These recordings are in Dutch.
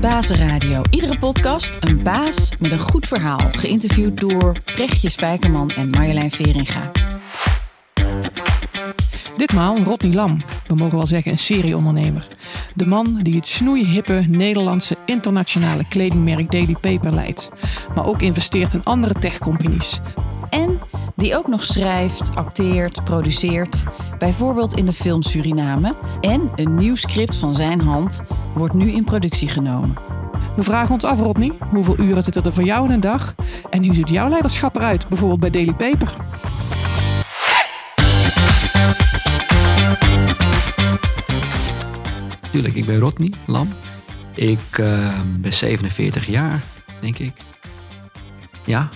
Bazenradio. Iedere podcast een baas met een goed verhaal. Geïnterviewd door Brechtje Spijkerman en Marjolein Veringa. Ditmaal Rodney Lam, we mogen wel zeggen een serieondernemer. De man die het snoeihippe Nederlandse internationale kledingmerk Daily Paper leidt. Maar ook investeert in andere techcompanies. Die ook nog schrijft, acteert, produceert. Bijvoorbeeld in de film Suriname. En een nieuw script van zijn hand wordt nu in productie genomen. We vragen ons af, Rodney, hoeveel uren zitten er voor jou in een dag? En hoe ziet jouw leiderschap eruit, bijvoorbeeld bij Daily Paper? Tuurlijk, ik ben Rodney Lam. Ik eh, ben 47 jaar, denk ik. Ja?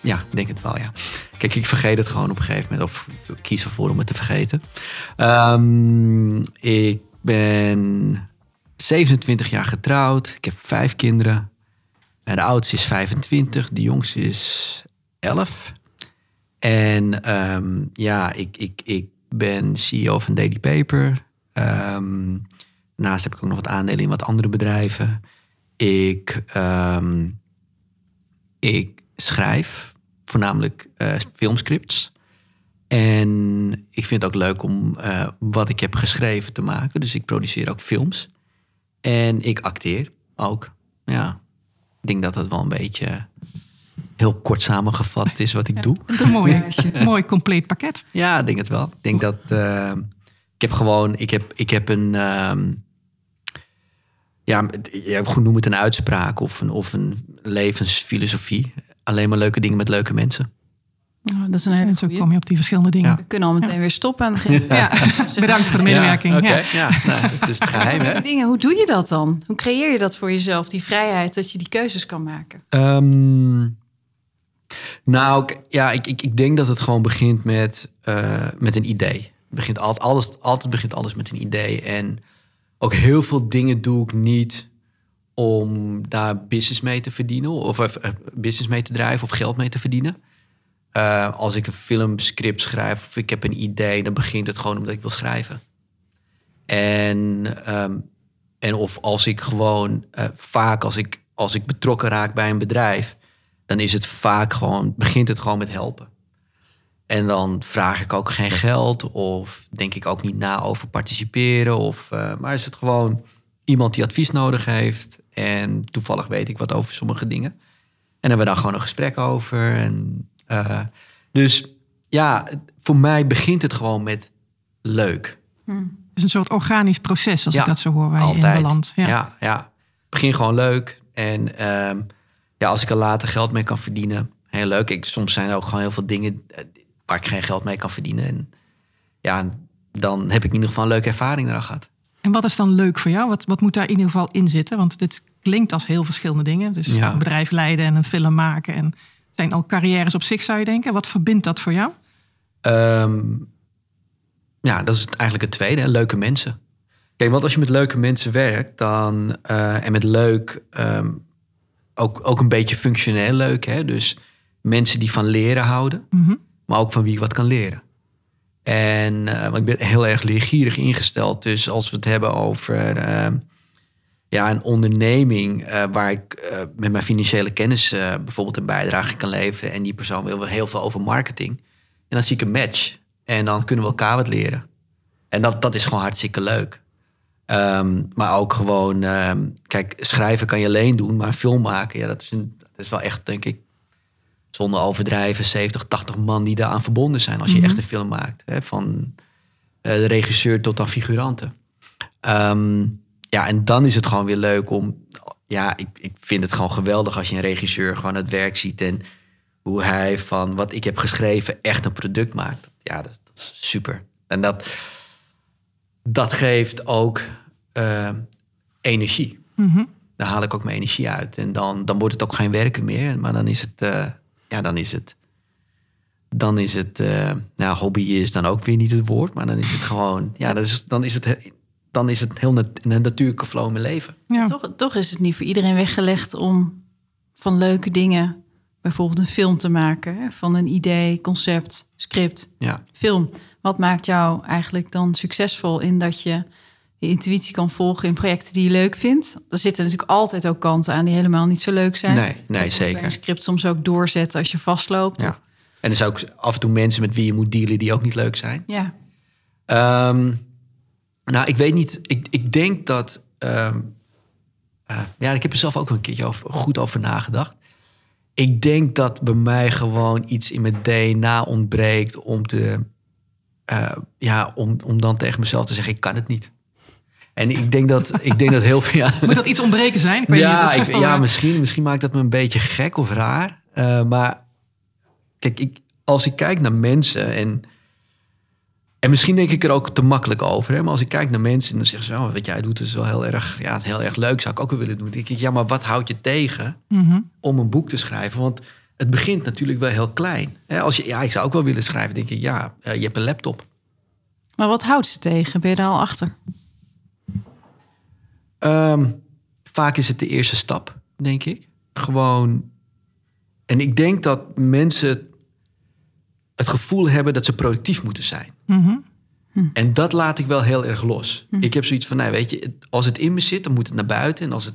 Ja, ik denk het wel, ja. Kijk, ik vergeet het gewoon op een gegeven moment. Of kies ervoor om het te vergeten. Ehm, ik ben 27 jaar getrouwd. Ik heb vijf kinderen. En de oudste is 25. De jongste is 11. En ehm, ja, ik, ik, ik ben CEO van Daily Paper. Ehm, daarnaast heb ik ook nog wat aandelen in wat andere bedrijven. Ik, ik schrijf voornamelijk eh, filmscripts. En ik vind het ook leuk om eh, wat ik heb geschreven te maken. Dus ik produceer ook films. En ik acteer ook. Ja, ik denk dat dat wel een beetje heel kort samengevat is wat ik doe. Een mooi, mooi compleet pakket. Ja, ik denk het wel. Ik denk dat uh, ik heb gewoon, ik heb, ik heb een, um, ja, je goed noem het een uitspraak of een, of een levensfilosofie. Alleen maar leuke dingen met leuke mensen. Oh, dat is een hele en zo kom je op die verschillende dingen. We kunnen al meteen ja. weer stoppen aan het. Ja. Bedankt voor de medewerking. Ja, ja. Nou, dat is het geheim. Hè? Dingen, hoe doe je dat dan? Hoe creëer je dat voor jezelf, die vrijheid dat je die keuzes kan maken? Um, nou, ja, ik, ik, ik denk dat het gewoon begint met, uh, met een idee. Het begint altijd, alles, altijd begint alles met een idee. En ook heel veel dingen doe ik niet om daar business mee te verdienen. Of uh, business mee te drijven of geld mee te verdienen. Uh, als ik een filmscript schrijf of ik heb een idee, dan begint het gewoon omdat ik wil schrijven. En, um, en of als ik gewoon vaak als ik, als ik betrokken raak bij een bedrijf, dan is het vaak gewoon, begint het gewoon met helpen. En dan vraag ik ook geen geld of denk ik ook niet na over participeren. Of, maar is het gewoon iemand die advies nodig heeft en toevallig weet ik wat over sommige dingen. En hebben we dan gewoon een gesprek over. En, uh, dus ja, voor mij begint het gewoon met leuk. Hmm. Het is een soort organisch proces als ik dat zo hoor waar je in belandt. Ja. ja, ja. Begin gewoon leuk. En uh, ja, als ik er later geld mee kan verdienen, heel leuk. Ik, soms zijn er ook gewoon heel veel dingen eh, waar ik geen geld mee kan verdienen. En ja, dan heb ik in ieder geval een leuke ervaring eraan gehad. En wat is dan leuk voor jou? Wat, wat moet daar in ieder geval in zitten? Want dit klinkt als heel verschillende dingen. Dus een bedrijf leiden en een film maken. En zijn al carrières op zich, zou je denken. Wat verbindt dat voor jou? Um, ja, dat is eigenlijk het tweede. Leuke mensen. Kijk, want als je met leuke mensen werkt, dan uh, en met leuk um, ook, ook een beetje functioneel leuk. Hè? Dus mensen die van leren houden, mm-hmm. maar ook van wie wat kan leren. En uh, ik ben heel erg leergierig ingesteld. Dus als we het hebben over uh, ja, een onderneming uh, waar ik met mijn financiële kennis bijvoorbeeld een bijdrage kan leveren. En die persoon wil heel veel over marketing. En dan zie ik een match. En dan kunnen we elkaar wat leren. En dat, dat is gewoon hartstikke leuk. Um, maar ook gewoon, um, kijk, schrijven kan je alleen doen, maar film maken, ja, dat is, een, dat is wel echt, denk ik, zonder overdrijven, 70, 80 man die daaraan verbonden zijn als je mm-hmm. echt een film maakt. Hè, van uh, de regisseur tot aan figuranten. Um, ja, en dan is het gewoon weer leuk om, ja, ik, ik vind het gewoon geweldig als je een regisseur gewoon het werk ziet en hoe hij van wat ik heb geschreven echt een product maakt. Ja, dat, dat is super. En dat dat geeft ook uh, energie. Mm-hmm. Daar haal ik ook mijn energie uit. En dan, dan wordt het ook geen werken meer. Maar dan is het, uh, ja, dan is het, dan is het, uh, nou, hobby is dan ook weer niet het woord. Maar dan is het gewoon, ja, dat is, dan is het, dan is het heel nat een natuurlijke flow in mijn leven. Ja. Toch, toch is het niet voor iedereen weggelegd om van leuke dingen, bijvoorbeeld een film te maken. Hè? Van een idee, concept, script, ja. film. Wat maakt jou eigenlijk dan succesvol in dat je je intuïtie kan volgen in projecten die je leuk vindt. Er zitten natuurlijk altijd ook kanten aan die helemaal niet zo leuk zijn. Nee, nee, Dat zeker. Een script soms ook doorzetten als je vastloopt. Ja. En er zijn ook af en toe mensen met wie je moet dealen die ook niet leuk zijn. ja. Ehm, nou, ik weet niet. Ik, ik denk dat. ehm, eh, ja, ik heb er zelf ook een keertje over, goed over nagedacht. Ik denk dat bij mij gewoon iets in mijn DNA ontbreekt om te. eh, ja, om, om dan tegen mezelf te zeggen: ik kan het niet. En ik denk dat, ik denk dat heel veel. Ja, Moet dat iets ontbreken zijn? Ik weet niet, ja, dat is ik, wel, ja misschien, misschien maakt dat me een beetje gek of raar. Eh, maar kijk, ik, als ik kijk naar mensen en... En misschien denk ik er ook te makkelijk over. Hè? Maar als ik kijk naar mensen en dan zeggen ze... Oh, wat jij doet is wel heel erg, ja, het is heel erg leuk. Zou ik ook wel willen doen. Dan denk ik, ja, maar wat houdt je tegen mhm. om een boek te schrijven? Want het begint natuurlijk wel heel klein. Hè? Als je, ja, ik zou ook wel willen schrijven. denk ik, ja, eh, je hebt een laptop. Maar wat houdt ze tegen? Ben je daar al achter? Ehm, vaak is het de eerste stap, denk ik. Gewoon. En ik denk dat mensen het gevoel hebben dat ze productief moeten zijn. Mhm. En dat laat ik wel heel erg los. Ik heb zoiets van, nou, weet je, als het in me zit, dan moet het naar buiten. En als het,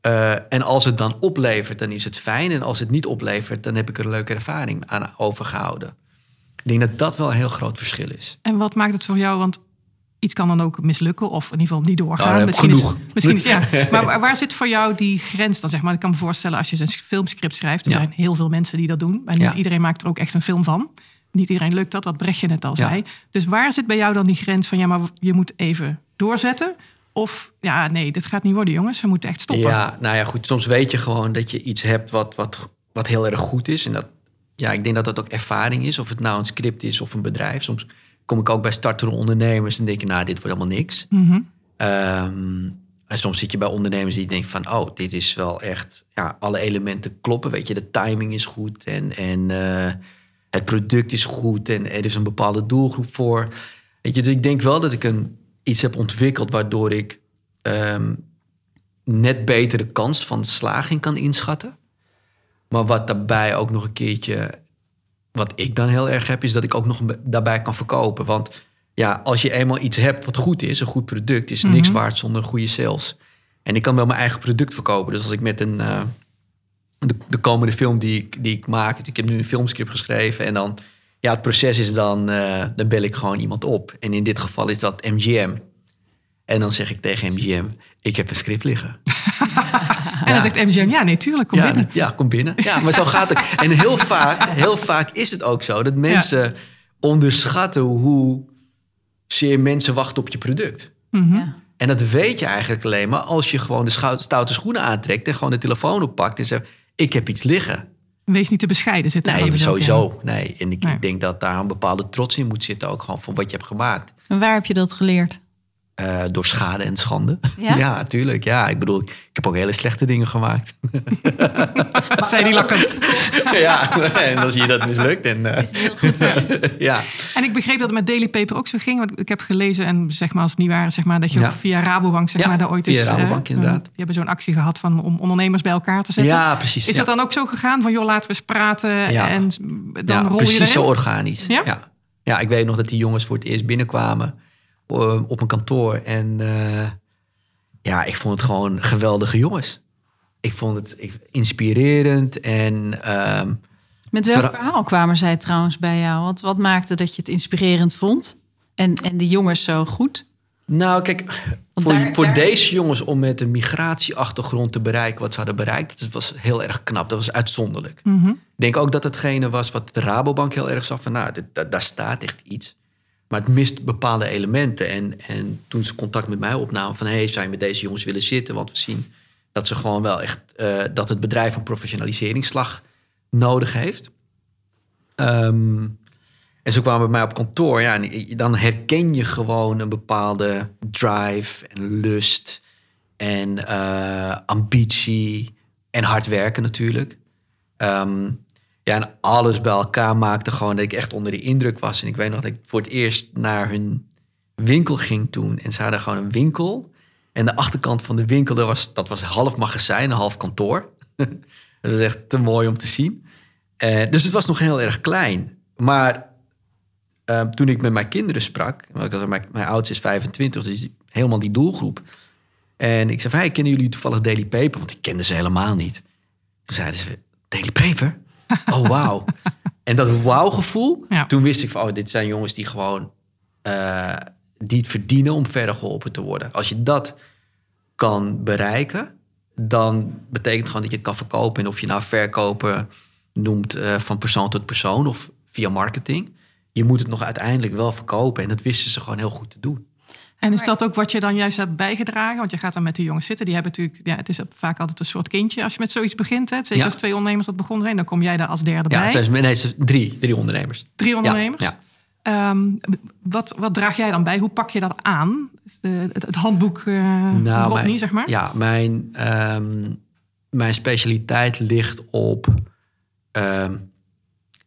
eh, en als het dan oplevert, dan is het fijn. En als het niet oplevert, dan heb ik er een leuke ervaring aan overgehouden. Ik denk dat dat wel een heel groot verschil is. En wat maakt het voor jou? Want iets kan dan ook mislukken of in ieder geval niet doorgaan. Nou, misschien, genoeg. Is, misschien is ja. Maar waar, waar zit voor jou die grens dan? Zeg maar, ik kan me voorstellen als je een filmscript schrijft. Er Ja. zijn heel veel mensen die dat doen. En niet Ja. iedereen maakt er ook echt een film van. Niet iedereen lukt dat, wat Brechtje net al zei. Dus waar zit bij jou dan die grens van ja, maar je moet even doorzetten? Of ja, nee, dit gaat niet worden, jongens. We moeten echt stoppen. Ja, nou ja, goed. Soms weet je gewoon dat je iets hebt wat, wat, wat heel erg goed is. En dat, ja, ik denk dat dat ook ervaring is. Of het nou een script is of een bedrijf. Soms kom ik ook bij startende ondernemers en denk je, nou, dit wordt helemaal niks. Mhm. Ehm, en soms zit je bij ondernemers die denken van, oh, dit is wel echt, ja, alle elementen kloppen. Weet je, de timing is goed en, en eh, het product is goed en er is een bepaalde doelgroep voor. Weet je, dus ik denk wel dat ik een, iets heb ontwikkeld waardoor ik ehm, net beter de kans van slaging kan inschatten. Maar wat daarbij ook nog een keertje, wat ik dan heel erg heb, is dat ik ook nog daarbij kan verkopen. Want ja, als je eenmaal iets hebt wat goed is, een goed product, is niks waard zonder goede sales. En ik kan wel mijn eigen product verkopen. Dus als ik met een, eh, de, de komende film die ik, die ik maak, ik heb nu een filmscript geschreven en dan, ja, het proces is dan, eh, dan bel ik gewoon iemand op. En in dit geval is dat MGM. En dan zeg ik tegen MGM, ik heb een script liggen. En dan zegt MGM, ja, nee, tuurlijk, kom ja, binnen. ja, kom binnen. Ja, maar zo gaat het. En heel vaak, heel vaak is het ook zo dat mensen onderschatten hoe zeer mensen wachten op je product. Mhm. Ja. En dat weet je eigenlijk alleen maar als je gewoon de stoute schoenen aantrekt en gewoon de telefoon oppakt en zegt: Ik heb iets liggen. Wees niet te bescheiden zitten. Nee, dus in. sowieso. Nee. En ik Nee. denk dat daar een bepaalde trots in moet zitten, ook gewoon van wat je hebt gemaakt. En waar heb je dat geleerd? Eh, door schade en schande. Ja? ja, tuurlijk. Ja, ik bedoel, ik heb ook hele slechte dingen gemaakt. Dat zei die lakkend. ja, en dan zie je dat mislukt. En, eh, Heel goed ja. En ik begreep dat het met Daily Paper ook zo ging. Want ik heb gelezen, en zeg maar als het niet waar is, zeg maar, dat je Ja. ook via Rabobank, zeg Ja, maar, daar ooit is. eh, Rabobank, inderdaad. Die hebben zo'n actie gehad van, om ondernemers bij elkaar te zetten. ja, precies. Is ja. dat dan ook zo gegaan van, joh, laten we eens praten Ja. en dan ja, rol je precies erin? zo organisch. Ja? Ja? Ja. ik weet nog dat die jongens voor het eerst binnenkwamen op mijn kantoor. En eh, ja, ik vond het gewoon geweldige jongens. Ik vond het inspirerend en ehm, Met welk verhaal kwamen zij trouwens bij jou? Wat, wat maakte dat je het inspirerend vond? En, en die jongens zo goed? Nou, kijk, voor, daar- voor daar- deze jongens om met een migratieachtergrond te bereiken wat ze hadden bereikt, dat was heel erg knap. Dat was uitzonderlijk. Mhm. Ik denk ook dat hetgene was wat de Rabobank heel erg zag van, nou, dit- daar staat echt iets. Maar het mist bepaalde elementen. En, en toen ze contact met mij opnamen van, hey, zou je met deze jongens willen zitten? Want we zien dat ze gewoon wel echt, eh, dat het bedrijf een professionaliseringsslag nodig heeft. Ehm, en ze kwamen bij mij op kantoor. Ja, en dan herken je gewoon een bepaalde drive en lust en eh, ambitie en hard werken natuurlijk. Ehm, en alles bij elkaar maakte gewoon dat ik echt onder de indruk was. En ik weet nog dat ik voor het eerst naar hun winkel ging toen. En ze hadden gewoon een winkel. En de achterkant van de winkel, dat was, dat was half magazijn, half kantoor. dat was echt te mooi om te zien. Eh, dus het was nog heel erg klein. Maar eh, toen ik met mijn kinderen sprak, want mijn, mijn oudste is 25, dus helemaal die doelgroep. En ik zei kennen jullie toevallig Daily Paper? Want ik kende ze helemaal niet. Toen zeiden ze, Daily Paper? Oh, wauw. en dat wauw-gevoel, Ja. toen wist ik van... oh, dit zijn jongens die gewoon... eh, die het verdienen om verder geholpen te worden. Als je dat kan bereiken... dan betekent gewoon dat je het kan verkopen. En of je nou verkopen noemt eh, van persoon tot persoon... of via marketing... je moet het nog uiteindelijk wel verkopen. En dat wisten ze gewoon heel goed te doen. En is dat ook wat je dan juist hebt bijgedragen? Want je gaat dan met die jongens zitten. Die hebben natuurlijk, ja, het is vaak altijd een soort kindje als je met zoiets begint. Hè. Zeker Ja. als twee ondernemers dat begonnen zijn, dan kom jij daar als derde Ja, bij. ze, nee, drie, drie ondernemers. Drie ondernemers. Ja, Ehm, wat, wat draag jij dan bij? Hoe pak je dat aan? De- het, het handboek eh Nou, Rodney, mijn- zeg maar? Ja, mijn, ehm, mijn specialiteit ligt op ehm,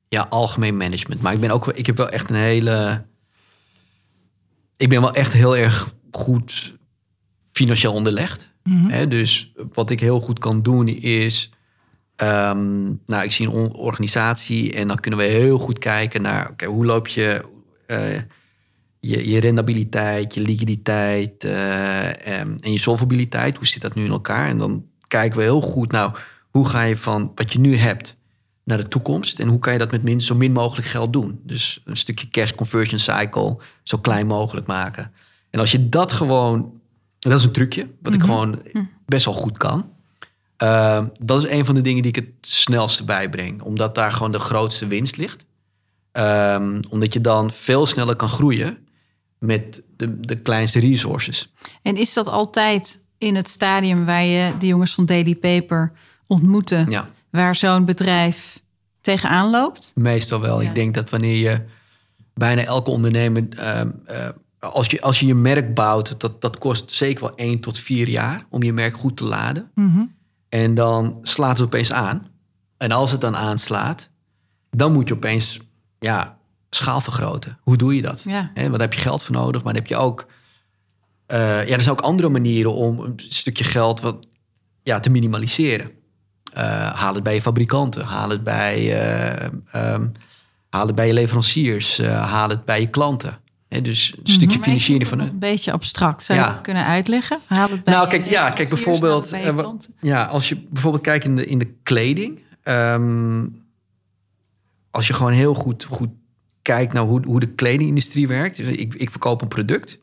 ja, algemeen management. Maar ik ben ook wel, ik heb wel echt een hele. Ik ben wel echt heel erg goed financieel onderlegd. Hè, dus wat ik heel goed kan doen is. ehm, nou, ik zie een organisatie en dan kunnen we heel goed kijken naar oké, hoe loop je. eh, je, je rendabiliteit, je liquiditeit eh, en, en je solvabiliteit. Hoe zit dat nu in elkaar? En dan kijken we heel goed, nou, hoe ga je van wat je nu hebt naar de toekomst en hoe kan je dat met min, zo min mogelijk geld doen? Dus een stukje cash conversion cycle zo klein mogelijk maken. En als je dat gewoon, dat is een trucje wat ik gewoon best wel goed kan. Uh, dat is een van de dingen die ik het snelste bijbreng, omdat daar gewoon de grootste winst ligt. Um, omdat je dan veel sneller kan groeien met de, de kleinste resources. En is dat altijd in het stadium waar je de jongens van Daily Paper ontmoeten, Ja. Waar zo'n bedrijf tegenaan loopt? Meestal wel. Ja. Ik denk dat wanneer je bijna elke ondernemer, uh, uh, als, je, als je je merk bouwt, dat, dat kost zeker wel één tot vier jaar om je merk goed te laden. Mm-hmm. En dan slaat het opeens aan. En als het dan aanslaat, dan moet je opeens ja, schaal vergroten. Hoe doe je dat? Ja. He, want daar heb je geld voor nodig, maar dan heb je ook... Uh, ja, er zijn ook andere manieren om een stukje geld wat, ja, te minimaliseren. Uh, haal het bij je fabrikanten, haal het bij, uh, um, haal het bij je leveranciers, uh, haal het bij je klanten. He, dus een stukje Mhm. Maar financiering van Een beetje abstract. Zou je dat kunnen uitleggen? Haal het bij nou, je kijk, ja, kijk bijvoorbeeld. eh, ja, als je bijvoorbeeld kijkt in de, in de kleding. ehm, als je gewoon heel goed, goed kijkt naar hoe, hoe de kledingindustrie werkt. Dus ik, ik verkoop een product.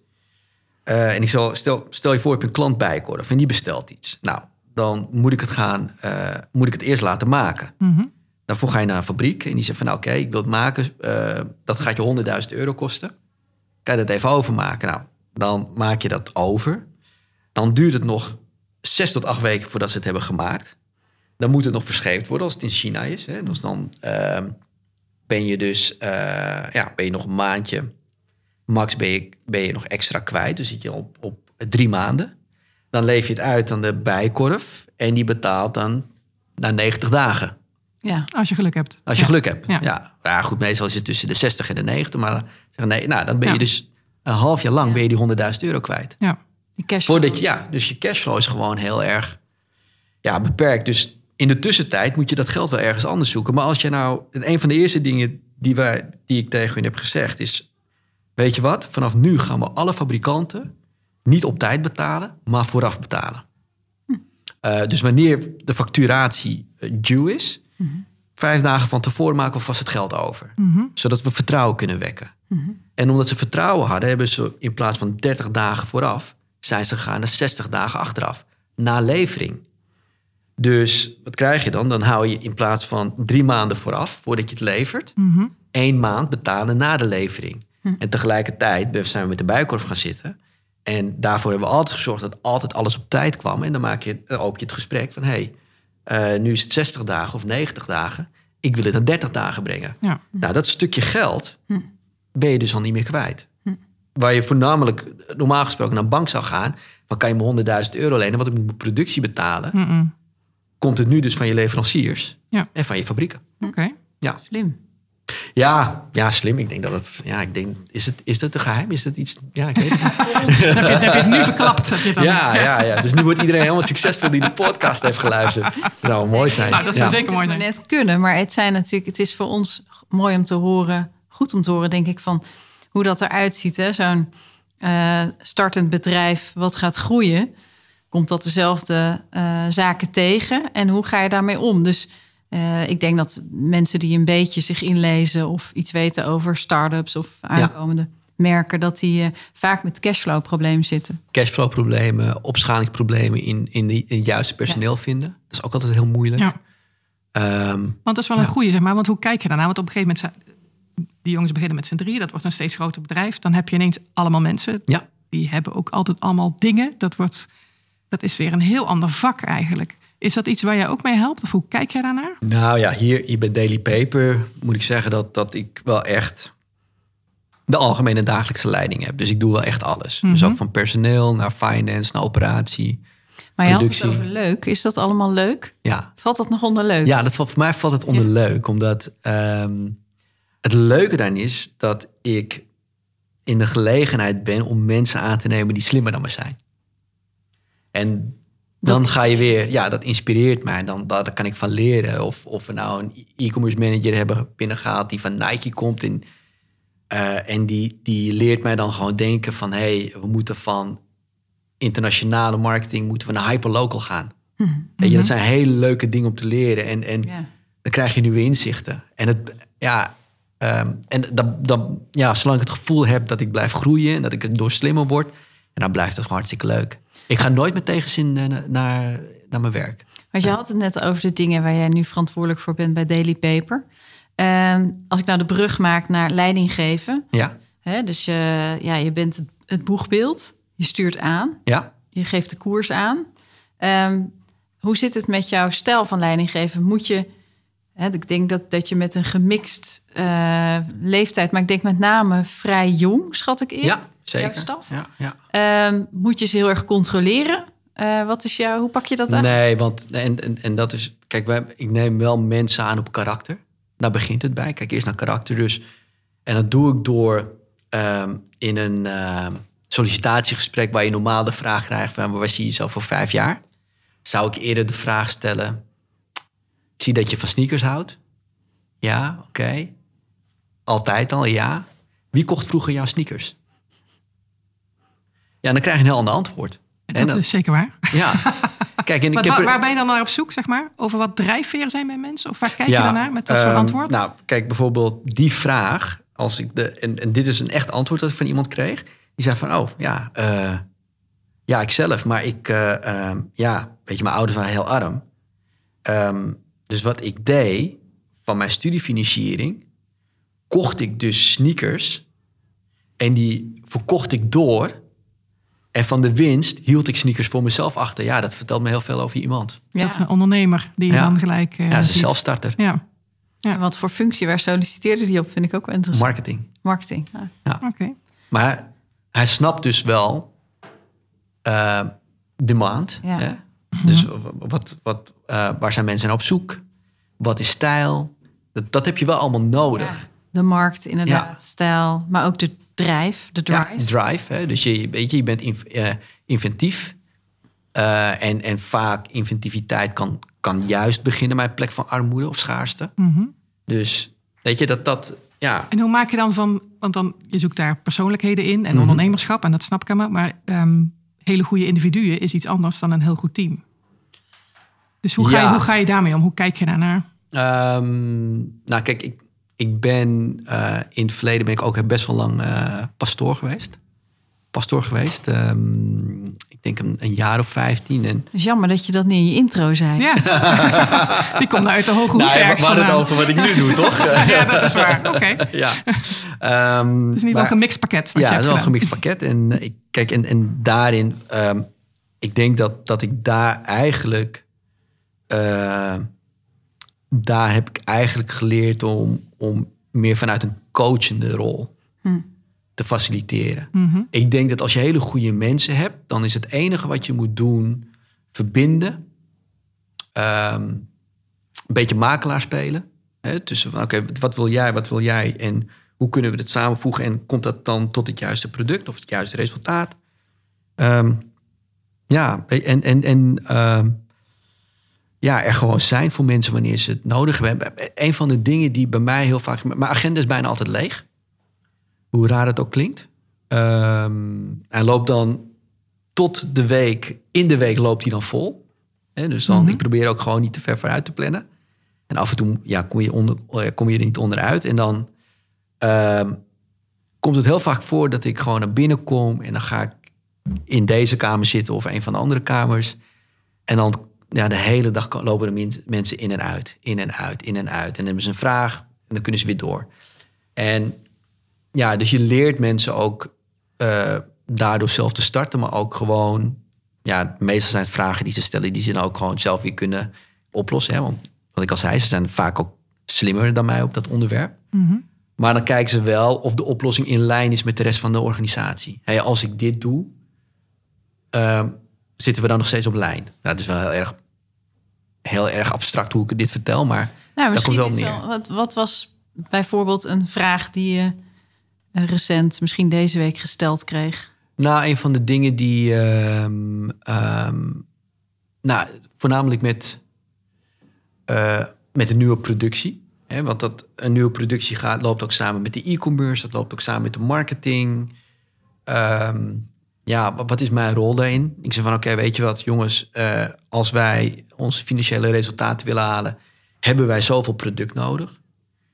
eh, en ik zal, stel, stel je voor, je hebt een klant bijkorf en die bestelt iets. Nou, dan moet ik het gaan, eh, moet ik het eerst laten maken. Mhm. Daarvoor ga je naar een fabriek en die zegt van nou, oké, ik wil het maken. eh, dat gaat je 100.000 euro kosten. Kan je dat even overmaken? Nou, dan maak je dat over. Dan duurt het nog zes tot acht weken voordat ze het hebben gemaakt. Dan moet het nog verscheept worden als het in China is. Hè. Dus dan ehm, ben je dus eh, ja, ben je nog een maandje. Max ben je, ben je nog extra kwijt. Dus zit je op, op drie maanden. Dan leef je het uit aan de bijkorf. En die betaalt dan na 90 dagen. Ja. Als je geluk hebt. Als je Ja. geluk hebt. Ja. Ja. Ja. goed, meestal is het tussen de 60 en de 90. Maar zeggen, nee, nou, dan ben je Ja. dus een half jaar lang ben je die 100.000 euro kwijt. Ja. Die cash Voordat je, ja, dus je cashflow is gewoon heel erg ja, beperkt. Dus in de tussentijd moet je dat geld wel ergens anders zoeken. Maar als je nou, een van de eerste dingen die, wij, die ik tegen hun heb gezegd is, weet je wat, vanaf nu gaan we alle fabrikanten niet op tijd betalen, maar vooraf betalen. Uh, dus wanneer de facturatie uh, due is, vijf dagen van tevoren maken we vast het geld over. Zodat we vertrouwen kunnen wekken. En omdat ze vertrouwen hadden, hebben ze in plaats van 30 dagen vooraf, zijn ze gegaan naar 60 dagen achteraf. Na levering. Dus wat krijg je dan? Dan hou je in plaats van drie maanden vooraf, voordat je het levert, één maand betalen na de levering. En tegelijkertijd zijn we met de bijkorf gaan zitten. En daarvoor hebben we altijd gezorgd dat altijd alles op tijd kwam. En dan maak je, dan open je het gesprek van... hé, hey, uh, nu is het 60 dagen of 90 dagen. Ik wil het aan 30 dagen brengen. Ja. Nou, dat stukje geld ben je dus al niet meer kwijt. Waar je voornamelijk normaal gesproken naar een bank zou gaan... van kan je me 100.000 euro lenen, want ik moet mijn productie betalen... Mm-mm. komt het nu dus van je leveranciers Ja. en van je fabrieken. Oké. Ja. Slim. Ja, ja, slim. Ik denk dat het. Ja, ik denk. Is het, is dat een geheim? Is dat iets. Ja, ik weet het niet. Dan heb, je, heb je het nu verklapt. Heb je dan. Ja, ja, ja. Dus nu wordt iedereen helemaal succesvol die de podcast heeft geluisterd. Dat zou mooi zijn. Nou, dat zou ja. zeker mooi zijn. net kunnen, maar het zijn natuurlijk, het is voor ons mooi om te horen, goed om te horen, denk ik, van hoe dat eruit ziet. hè. Zo'n eh, startend bedrijf wat gaat groeien, komt dat dezelfde eh, zaken tegen en hoe ga je daarmee om? Dus eh, ik denk dat mensen die een beetje zich inlezen of iets weten over start-ups of aankomende merken, dat die eh, vaak met cashflow problemen zitten. Cashflow problemen, opschalingsproblemen in, in, de, in het juiste personeel vinden. Dat is ook altijd heel moeilijk. Ja. Ehm, Want dat is wel een goede, zeg maar. Want hoe kijk je daarna? Want op een gegeven moment, zijn- die jongens beginnen met z'n drieën. Dat wordt een steeds groter bedrijf. Dan heb je ineens allemaal mensen. ja. Die hebben ook altijd allemaal dingen. Dat, wordt, dat is weer een heel ander vak eigenlijk. Is dat iets waar jij ook mee helpt? Of hoe kijk jij daarnaar? Nou ja, hier, hier bij Daily Paper moet ik zeggen dat, dat ik wel echt de algemene dagelijkse leiding heb. Dus ik doe wel echt alles. Dus ook van personeel naar finance, naar operatie. Maar je had het over leuk. Is dat allemaal leuk? Ja, Valt dat nog onder leuk? ja dat valt, voor mij valt het onder leuk. Omdat ehm, het leuke daarin is dat ik in de gelegenheid ben om mensen aan te nemen die slimmer dan me zijn. En dan ga je weer, ja, dat inspireert mij. Dan, daar kan ik van leren. Of, of we nou een e-commerce manager hebben binnengehaald die van Nike komt. En, eh, en die, die leert mij dan gewoon denken van... hé, hey, we moeten van internationale marketing moeten we naar hyperlocal gaan. Weet je, dat zijn hele leuke dingen om te leren. En, en Ja. dan krijg je nieuwe inzichten. En, het, ja, ehm, en dat, dat, ja, zolang ik het gevoel heb dat ik blijf groeien... en dat ik door slimmer word... en dan blijft het gewoon hartstikke leuk. Ik ga nooit met tegenzin eh, naar, naar mijn werk. Want je had het net over de dingen waar jij nu verantwoordelijk voor bent bij Daily Paper. Ehm, als ik nou de brug maak naar leiding geven. Ja, Hè, dus je, ja, je bent het, het boegbeeld. Je stuurt aan. ja. Je geeft de koers aan. Ehm, hoe zit het met jouw stijl van leiding geven? Moet je... Hè, ik denk dat, dat je met een gemixt eh, leeftijd... maar ik denk met name vrij jong, schat ik in. Ja, zeker. Jouw staf? Ja, ja. Ehm, moet je ze heel erg controleren? Eh, wat is jouw, hoe pak je dat aan? Nee, want en, en, en dat is... Kijk, wij, ik neem wel mensen aan op karakter. Daar begint het bij. Kijk eerst naar karakter dus. En dat doe ik door ehm, in een ehm, sollicitatiegesprek... waar je normaal de vraag krijgt van... waar zie je jezelf voor vijf jaar? Zou ik eerder de vraag stellen... Ik zie dat je van sneakers houdt. Ja, oké. Altijd al, ja. Wie kocht vroeger jouw sneakers? Ja, dan krijg je een heel ander antwoord. En Dat dan- is zeker waar. ja. Kijk, en heb waar, waar ben je dan naar op zoek, zeg maar? Over wat drijfveren zijn bij mensen? Of waar kijk je daarnaar met dat soort ehm, antwoord? Nou, kijk, bijvoorbeeld die vraag. Als ik de, en, en dit is een echt antwoord dat ik van iemand kreeg. Die zei van, oh ja, eh, ja, ik zelf. Maar ik, eh, ehm, ja, weet je, mijn ouders waren heel arm. Ehm, dus wat ik deed van mijn studiefinanciering... kocht ik dus sneakers. En die verkocht ik door. En van de winst hield ik sneakers voor mezelf achter. Ja, dat vertelt me heel veel over iemand. Ja. Dat is een ondernemer die je Ja. dan gelijk eh Ja, ze is een zelfstarter. Ja, En Wat voor functie, waar solliciteerde die op? Vind ik ook wel interessant. Marketing. Marketing. ja. oké. Maar hij snapt dus wel eh, demand. Ja. Hè? Dus wat, wat, eh, waar zijn mensen naar op zoek? Wat is stijl? Dat, dat heb je wel allemaal nodig. De markt, inderdaad, Ja. stijl. Maar ook de drijf, de Ja, drive. drive. Hè? Dus je, weet je, je bent inv- eh, inventief. Eh, en, en vaak inventiviteit kan, kan juist beginnen bij een plek van armoede of schaarste. Mhm. Dus weet je, dat dat... Ja, En hoe maak je dan van... Want dan, je zoekt daar persoonlijkheden in en Mhm. ondernemerschap. En dat snap ik helemaal. Maar ehm, hele goede individuen is iets anders dan een heel goed team. Dus hoe ga, je, hoe ga je daarmee om? Hoe kijk je daarnaar? Ehm, nou, kijk, ik, ik ben eh, in het verleden ben ik ook best wel lang eh, pastoor geweest. Pastoor geweest. Ehm, ik denk een, een jaar of vijftien. En, Het is jammer dat je dat niet in je intro zei. Ja, die komt nou uit de hoge hoed Nou, ja, ergens hadden het vandaan. over wat ik nu doe, toch? Ja, dat is waar. Oké. Het ja. Ehm, is in ieder geval een gemixt pakket. Wat ja, het is wel een gemixt pakket. En eh, ik, kijk, en, en daarin, ehm, ik denk dat, dat ik daar eigenlijk, eh, daar heb ik eigenlijk geleerd om, om meer vanuit een coachende rol te faciliteren. Mhm. Ik denk dat als je hele goede mensen hebt, dan is het enige wat je moet doen verbinden. Ehm, een beetje makelaar spelen. Hè? Tussen van, oké, wat wil jij, wat wil jij en hoe kunnen we het samenvoegen en komt dat dan tot het juiste product of het juiste resultaat? Ehm, ja, en, en, en ehm, ja, er gewoon zijn voor mensen wanneer ze het nodig hebben. Een van de dingen die bij mij heel vaak... Mijn agenda is bijna altijd leeg. Hoe raar het ook klinkt. Ehm, hij loopt dan tot de week, in de week loopt hij dan vol. Dus dan, Mhm. ik probeer ook gewoon niet te ver vooruit te plannen. En af en toe ja, kom, je onder, eh, kom je er niet onderuit. En dan ehm, komt het heel vaak voor dat ik gewoon naar binnen kom. En dan ga ik in deze kamer zitten of een van de andere kamers. En dan ja, de hele dag lopen er mensen in en uit, in en uit, in en uit. En dan hebben ze een vraag en dan kunnen ze weer door. En ja, dus je leert mensen ook eh, daardoor zelf te starten, maar ook gewoon, ja, meestal zijn het vragen die ze stellen, die ze dan ook gewoon zelf weer kunnen oplossen. Hè? Want wat ik al zei, ze zijn vaak ook slimmer dan mij op dat onderwerp. Mhm. Maar dan kijken ze wel of de oplossing in lijn is met de rest van de organisatie. Hey, als ik dit doe, ehm, zitten we dan nog steeds op lijn. Nou, het is wel heel erg, heel erg abstract hoe ik dit vertel, maar Nou, Daar komt wel neer. wel, wat, wat was bijvoorbeeld een vraag die je eh, recent, misschien deze week gesteld kreeg? Nou, een van de dingen die. ehm, ehm, nou, voornamelijk met. eh, met de nieuwe productie. Hè, want dat, een nieuwe productie gaat, loopt ook samen met de e-commerce. Dat loopt ook samen met de marketing. Ehm, ja, wat, is mijn rol daarin? Ik zeg van, oké, weet je wat, jongens. eh, als wij onze financiële resultaten willen halen... hebben wij zoveel product nodig.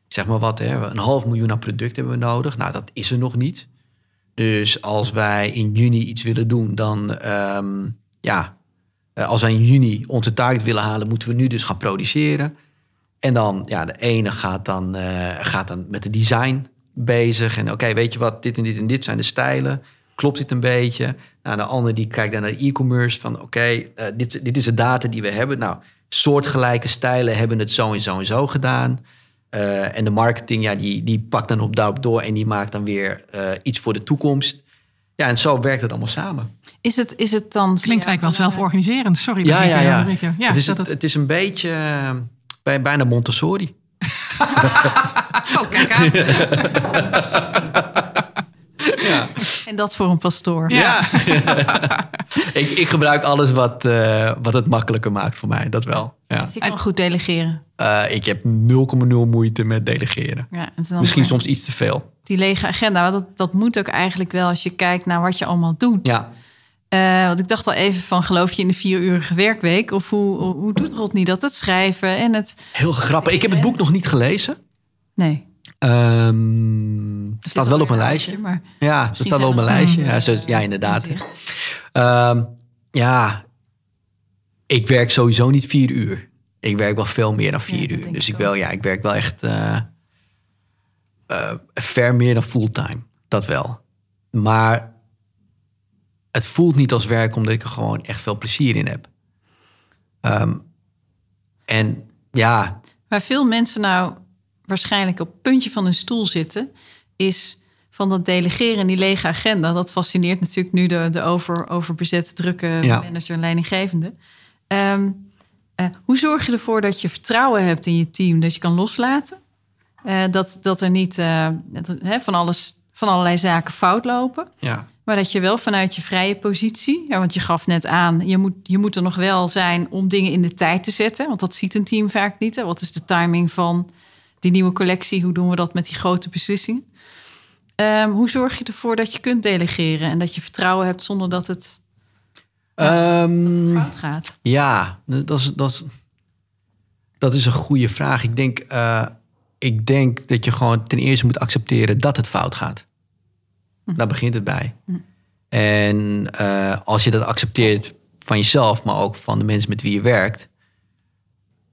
Zeg maar wat, hè, een half miljoen aan product hebben we nodig. Nou, dat is er nog niet. Dus als wij in juni iets willen doen, dan ehm, ja, eh, als wij in juni onze target willen halen, moeten we nu dus gaan produceren. En dan, ja, de ene gaat dan, eh, gaat dan met de design bezig. En oké, weet je wat, dit en dit en dit zijn de stijlen. Klopt dit een beetje? Nou, de andere die kijkt dan naar de e-commerce. Van oké, eh, dit, dit is de data die we hebben. Nou, soortgelijke stijlen hebben het zo en zo en zo gedaan. Eh, en de marketing, ja, die, die pakt dan op daarop door en die maakt dan weer eh, iets voor de toekomst. Ja, en zo werkt het allemaal samen. Is het, is het dan... Klinkt eigenlijk wel zelforganiserend. Sorry. Ja, ja, je ja. het, is, dat het, is een beetje bij, bijna Montessori. Oh, kijk aan. En dat voor een pastoor. Ja. ik, ik gebruik alles wat, eh, wat het makkelijker maakt voor mij, dat wel. Ja. Dus je kan goed delegeren. Eh, ik heb 0,0 moeite met delegeren. Ja, en Misschien soms iets te veel. Die lege agenda, dat, dat moet ook eigenlijk wel als je kijkt naar wat je allemaal doet. Ja, Eh, want ik dacht al even van, geloof je in de vierurige werkweek? Of hoe, hoe, hoe doet Rodney dat? Het schrijven en het... heel grappig. Ik heb het boek nog niet gelezen. Nee. Ehm, het staat wel op mijn lijstje. Maar Ja, het misschien staat wel op mijn lijstje. Ja, ja inderdaad. Ehm, ja, ik werk sowieso niet vier uur. Ik werk wel veel meer dan vier Ja, uur. Dus ik ik, wel, ja, ik werk wel echt eh, eh, ver meer dan fulltime. Dat wel. Maar het voelt niet als werk omdat ik er gewoon echt veel plezier in heb. Ehm, en ja, Waar veel mensen nou waarschijnlijk op het puntje van hun stoel zitten, is van dat delegeren en die lege agenda. Dat fascineert natuurlijk nu de, de over, overbezette, drukke Ja. manager en leidinggevende. Ehm, eh, hoe zorg je ervoor dat je vertrouwen hebt in je team, dat je kan loslaten? Eh, dat, dat er niet eh, dat, hè, van, alles, van allerlei zaken fout lopen. ja, Maar dat je wel vanuit je vrije positie, ja, want je gaf net aan, je moet, je moet er nog wel zijn om dingen in de tijd te zetten. Want dat ziet een team vaak niet. Hè? Wat is de timing van die nieuwe collectie? Hoe doen we dat met die grote beslissingen? Ehm, hoe zorg je ervoor dat je kunt delegeren en dat je vertrouwen hebt zonder dat het, Ehm, fout gaat? Ja, dat is, dat, is, dat is een goede vraag. Ik denk, eh, ik denk dat je gewoon ten eerste moet accepteren dat het fout gaat. Daar begint het bij. En eh, als je dat accepteert van jezelf, maar ook van de mensen met wie je werkt,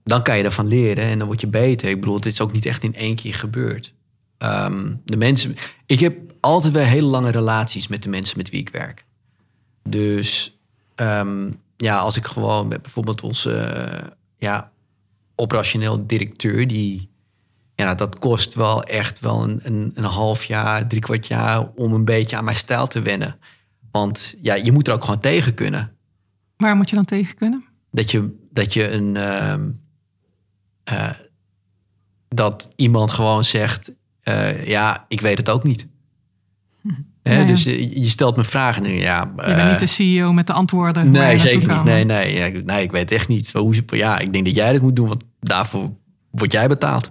dan kan je daarvan leren en dan word je beter. Ik bedoel, het is ook niet echt in één keer gebeurd. Ehm, de mensen, ik heb altijd wel hele lange relaties met de mensen met wie ik werk. Dus ehm, ja, als ik gewoon met bijvoorbeeld onze ja, operationeel directeur, die ja, dat kost wel echt wel een, een, een half jaar, drie kwart jaar om een beetje aan mijn stijl te wennen. Want ja, je moet er ook gewoon tegen kunnen. Waar moet je dan tegen kunnen? Dat je, dat je een. ehm, eh, dat iemand gewoon zegt: eh, Ja, ik weet het ook niet. Hè, Ja, ja. Dus je, je stelt me vragen. en Ja, Je bent niet de CEO met de antwoorden. Nee, zeker niet. Nee, nee, ja, ik- nee, ik weet echt niet. Hoe, ja, ik denk dat jij dat moet doen, want daarvoor word jij betaald.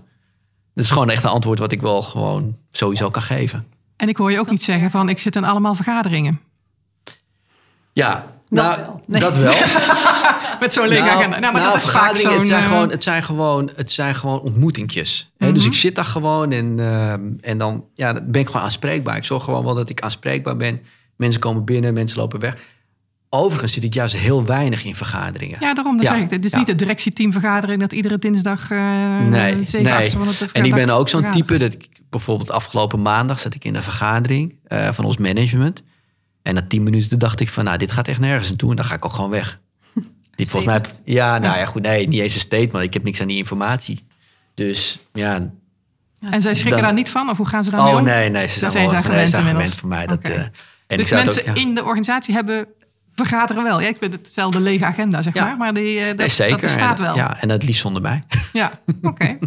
Dat is gewoon echt een antwoord wat ik wel gewoon sowieso kan geven. En ik hoor je ook niet zeggen van ik zit in allemaal vergaderingen. Ja, Dat nou, wel. Nee. dat wel. Met zo'n lege agenda. Nou, maar nou, dat is vaak vergaderingen, zo'n... het, zijn eh, gewoon, het, zijn gewoon, het zijn gewoon ontmoetingjes. Hè? Dus Mhm. ik zit daar gewoon en, ehm, en dan ja, ben ik gewoon aanspreekbaar. Ik zorg gewoon wel dat ik aanspreekbaar ben. Mensen komen binnen, mensen lopen weg. Overigens zit ik juist heel weinig in vergaderingen. Ja, daarom dat Ja, zeg ik. Het is ja. niet de directieteamvergadering dat iedere dinsdag eh Nee, zeven nee. van het En ik ben ook zo'n type dat ik bijvoorbeeld afgelopen maandag zat ik in een vergadering eh, van ons management. En na tien minuten dacht ik van, nou, dit gaat echt nergens naartoe en dan ga ik ook gewoon weg. Dit volgens mij, ja, nou ja, goed, nee, niet eens een statement. Ik heb niks aan die informatie. Dus ja, En zij schrikken Dan- daar niet van? Of hoe gaan ze daarmee oh om? nee, nee, ze zijn, zijn wel, ze nee, zijn inmiddels. gewend voor mij. Dat, eh, en Dus mensen ook, ja. in de organisatie hebben vergaderen wel. Ja, ik ben hetzelfde lege agenda, zeg Ja. maar. Maar die, eh, dat, Nee, zeker. dat bestaat en, wel. Ja, en het liefst zonder mij. Ja, oké.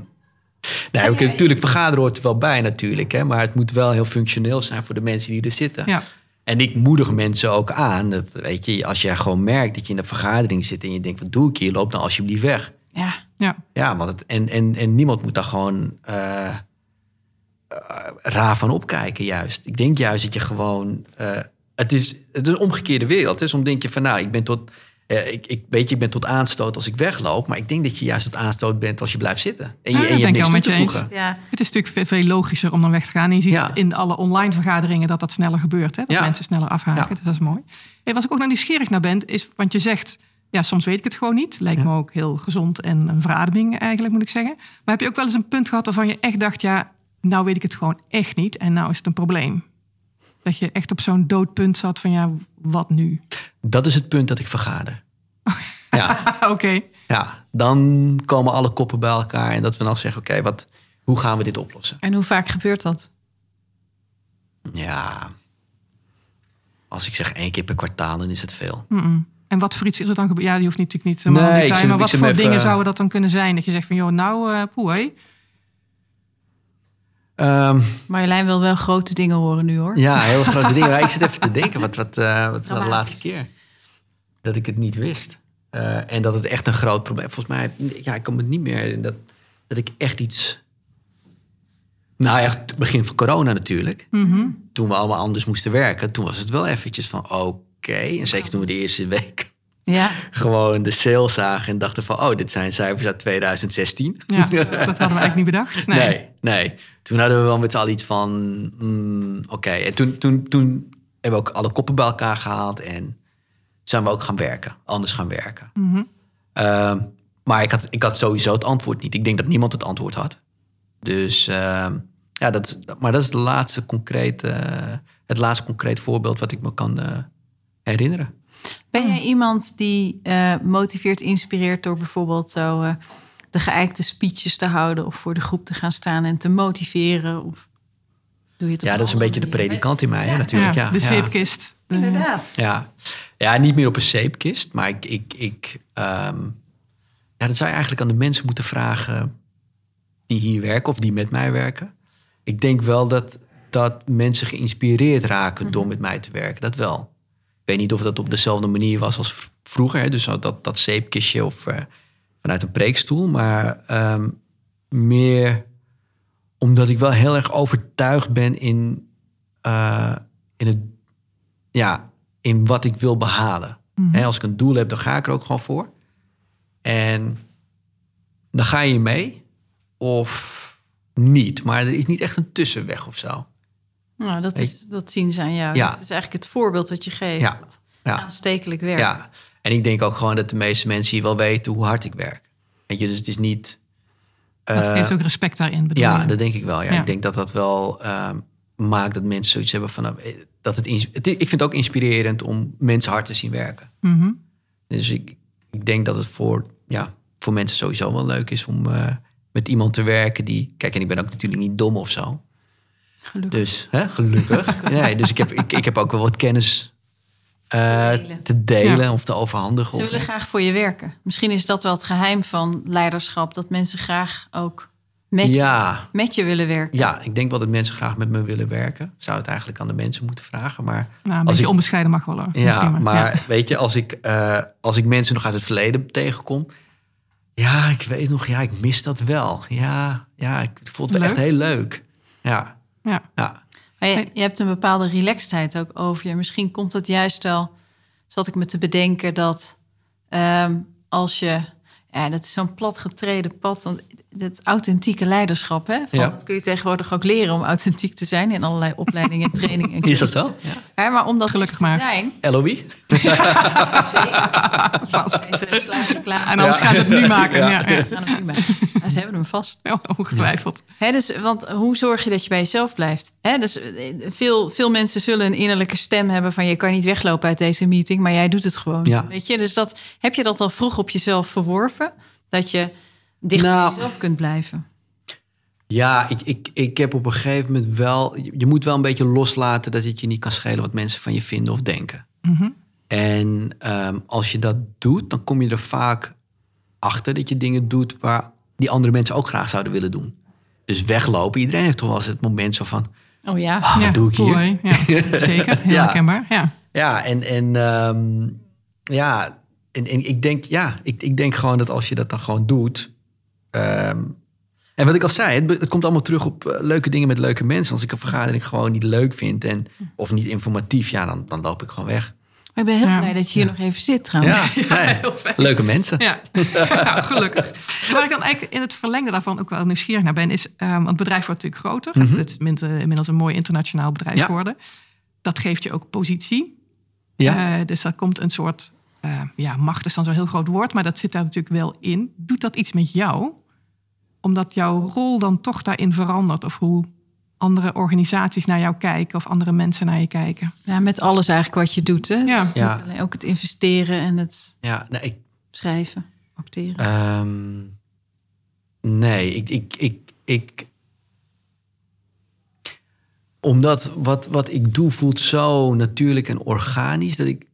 Nee, ik, natuurlijk, vergaderen hoort er wel bij natuurlijk. Hè, maar het moet wel heel functioneel zijn voor de mensen die er zitten. Ja. En ik moedig mensen ook aan. Dat, weet je, als jij gewoon merkt dat je in een vergadering zit en je denkt, wat doe ik hier? Loop dan alsjeblieft weg. Ja, ja. Ja, want het, en, en, en niemand moet daar gewoon eh, eh, raar van opkijken juist. Ik denk juist dat je gewoon... eh, het, is, het is een omgekeerde wereld. Hè. Soms denk je van, nou, ik ben tot... eh, ik, ik weet je, ik ben tot aanstoot als ik wegloop. Maar ik denk dat je juist tot aanstoot bent als je blijft zitten. En je, Ja, en dat je hebt ik niks toe te voegen. ja. Het is natuurlijk veel, veel logischer om dan weg te gaan. En je ziet Ja. in alle online vergaderingen dat dat sneller gebeurt. Hè? Dat Ja. mensen sneller afhaken. Ja. Dus dat is mooi. En wat ik ook nog nieuwsgierig naar ben, is... Want je zegt, ja, soms weet ik het gewoon niet. Lijkt me ook heel gezond en een verademing eigenlijk, moet ik zeggen. Maar heb je ook wel eens een punt gehad waarvan je echt dacht... ja, nou weet ik het gewoon echt niet en nou is het een probleem? Dat je echt op zo'n doodpunt zat van, ja, wat nu? Dat is het punt dat ik vergader. ja, Oké. ja, dan komen alle koppen bij elkaar. En dat we dan zeggen, oké, wat hoe gaan we dit oplossen? En hoe vaak gebeurt dat? Ja, als ik zeg één keer per kwartaal, dan is het veel. Mm-mm. En wat voor iets is er dan gebeurd? Ja, die hoeft natuurlijk niet helemaal Nee, detail. zit- Maar wat voor dingen even- zouden dat dan kunnen zijn? Dat je zegt van, joh, nou, eh poeh, Ehm, Marjolein wil wel grote dingen horen nu hoor. ja, heel grote dingen. Maar ik zit even te denken, wat, wat, eh, wat is de laatste keer dat ik het niet wist? Eh, en dat het echt een groot probleem... Volgens mij, ja, ik kan me niet meer... Dat, dat ik echt iets... Nou ja, het begin van corona natuurlijk. Mhm. Toen we allemaal anders moesten werken. Toen was het wel eventjes van, oké. En zeker toen we de eerste week Ja, gewoon de sales zagen... en dachten van, oh, dit zijn cijfers uit 2016. Ja, dat hadden we eigenlijk niet bedacht. Nee. Nee. nee, Toen hadden we wel met z'n allen iets van, mm, oké. En toen, toen, toen hebben we ook alle koppen bij elkaar gehaald en zijn we ook gaan werken, anders gaan werken. Mhm. Ehm, maar ik had, ik had sowieso het antwoord niet. Ik denk dat niemand het antwoord had. Dus ehm, ja, dat, maar dat is de laatste concrete, het laatste concreet voorbeeld wat ik me kan eh, herinneren. Ben jij iemand die eh, motiveert, inspireert door bijvoorbeeld zo eh, de geëikte speeches te houden of voor de groep te gaan staan en te motiveren? Of doe je het Ja, dat is een beetje de predikant in mij, hè, natuurlijk. Ja, Ja, de zeepkist. Inderdaad. Ja. ja, niet meer op een zeepkist. Maar ik, ik, ik, ehm, ja, dat zou je eigenlijk aan de mensen moeten vragen die hier werken of die met mij werken. Ik denk wel dat, dat mensen geïnspireerd raken door met mij te werken. Dat wel. Ik weet niet of dat op dezelfde manier was als vroeger. Hè? Dus dat, dat zeepkistje of eh, vanuit een preekstoel. Maar ehm, meer omdat ik wel heel erg overtuigd ben in, eh, in het ja, in wat ik wil behalen. Hè, als ik een doel heb, dan ga ik er ook gewoon voor. En dan ga je mee of niet. Maar er is niet echt een tussenweg of zo. Nou, dat, is, dat zien ze aan jou. Ja. Dat is eigenlijk het voorbeeld dat je geeft. Ja. Dat Ja. aanstekelijk werkt. Ja. En ik denk ook gewoon dat de meeste mensen hier wel weten hoe hard ik werk. Weet je, dus het is niet... Dat eh, geeft ook respect daarin, bedoel Ja, je? dat denk ik wel. Ja. Ik denk dat dat wel ehm, maakt dat mensen zoiets hebben van... nou, eh, dat het, ik vind het ook inspirerend om mensen hard te zien werken. Mhm. Dus ik, ik denk dat het voor, ja, voor mensen sowieso wel leuk is om eh, met iemand te werken die... Kijk, en ik ben ook natuurlijk niet dom of zo. Gelukkig. Dus, hè, gelukkig. nee, dus ik heb, ik, ik heb ook wel wat kennis eh, Te delen. te delen Ja. of te overhandigen. Ze Of, willen graag voor je werken. Misschien is dat wel het geheim van leiderschap. Dat mensen graag ook met, je, met je willen werken. ja, ik denk wel dat mensen graag met me willen werken. Ik zou het eigenlijk aan de mensen moeten vragen. Maar Nou, een Als ik- onbescheiden mag wel. hoor. Ja, Prima. maar Ja. weet je, als ik, eh, als ik mensen nog uit het verleden tegenkom. Ja, ik weet nog, ja, ik mis dat wel. Ja, ja ik vond het Leuk. echt heel leuk. Ja, Ja. ja. Maar je, hebt een bepaalde relaxedheid ook over je. Misschien komt het juist wel, zat ik me te bedenken dat ehm, als je, ja, dat is zo'n plat getreden pad, want het authentieke leiderschap, hè, van, Ja. dat kun je tegenwoordig ook leren om authentiek te zijn in allerlei opleidingen en trainingen. En Is dat zo? Ja. Ja, maar om dat Gelukkig te maar. zijn, LOE? Vast. even een sluitreclame. En anders gaan ze het nu maken. Ja. Ja, Ze gaan hem nu maken. Ja, ze hebben hem vast. Ja, ongetwijfeld. Hè, dus, want hoe zorg je dat je bij jezelf blijft? Hè, dus, eh, veel, veel mensen zullen een innerlijke stem hebben van... je kan niet weglopen uit deze meeting, maar jij doet het gewoon. Ja. Weet je? Dus dat, heb je dat al vroeg op jezelf verworven? Dat je dicht Nou. bij jezelf kunt blijven? Ja, ik, ik, ik heb op een gegeven moment wel... Je moet wel een beetje loslaten dat het je niet kan schelen... wat mensen van je vinden of denken. Mhm. En ehm, als je dat doet, dan kom je er vaak achter... dat je dingen doet waar die andere mensen ook graag zouden willen doen. Dus weglopen. Iedereen heeft toch wel eens het moment zo van... Oh ja. Ah, wat ja, doe ik hier? Ja, zeker, heel Ja. herkenbaar. Ja. Ja, en, en ehm, ja, en, en ik denk, ja, ik, ik denk gewoon dat als je dat dan gewoon doet. Ehm, en wat ik al zei, het, komt allemaal terug op eh, leuke dingen met leuke mensen. Als ik een vergadering gewoon niet leuk vind en, of niet informatief, ja, dan, dan loop ik gewoon weg. Maar ik ben heel Ja. blij dat je hier nog even zit trouwens. Ja, heel fijn. leuke mensen. Ja. ja, gelukkig. Waar ik dan eigenlijk in het verlengde daarvan ook wel nieuwsgierig naar ben, is, ehm, want het bedrijf wordt natuurlijk groter. Het is inmiddels een mooi internationaal bedrijf Ja. geworden. Dat geeft je ook positie. Ja. Eh, dus daar komt een soort, eh, ja, macht is dan zo'n heel groot woord, maar dat zit daar natuurlijk wel in. Doet dat iets met jou? Omdat jouw rol dan toch daarin verandert? Of hoe andere organisaties naar jou kijken of andere mensen naar je kijken? Ja, met alles eigenlijk wat je doet. Hè? Ja. Alleen ook het investeren en het Ja, nee, ik, schrijven, acteren. Ehm, nee, ik, ik, ik, ik. Omdat wat, wat ik doe voelt zo natuurlijk en organisch dat ik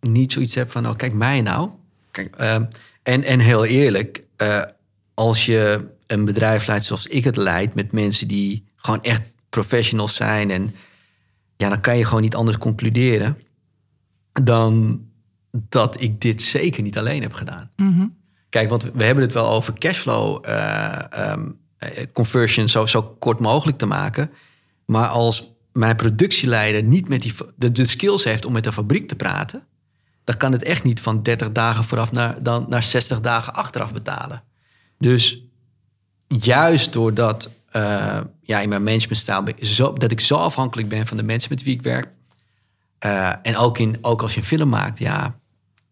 niet zoiets heb van, oh, kijk mij nou. Kijk, ehm, en, en heel eerlijk, eh, als je een bedrijf leidt zoals ik het leid, met mensen die gewoon echt professionals zijn en ja, dan kan je gewoon niet anders concluderen dan dat ik dit zeker niet alleen heb gedaan. Kijk, want we hebben het wel over cashflow eh, ehm, eh, conversion zo, zo kort mogelijk te maken. Maar als mijn productieleider niet met die, de, de skills heeft om met de fabriek te praten, dan kan het echt niet van 30 dagen vooraf naar, dan naar 60 dagen achteraf betalen. Dus juist doordat eh, ja, in mijn managementstijl zo, dat ik zo afhankelijk ben van de mensen met wie ik werk. eh, en ook, in, ook als je een film maakt, ja,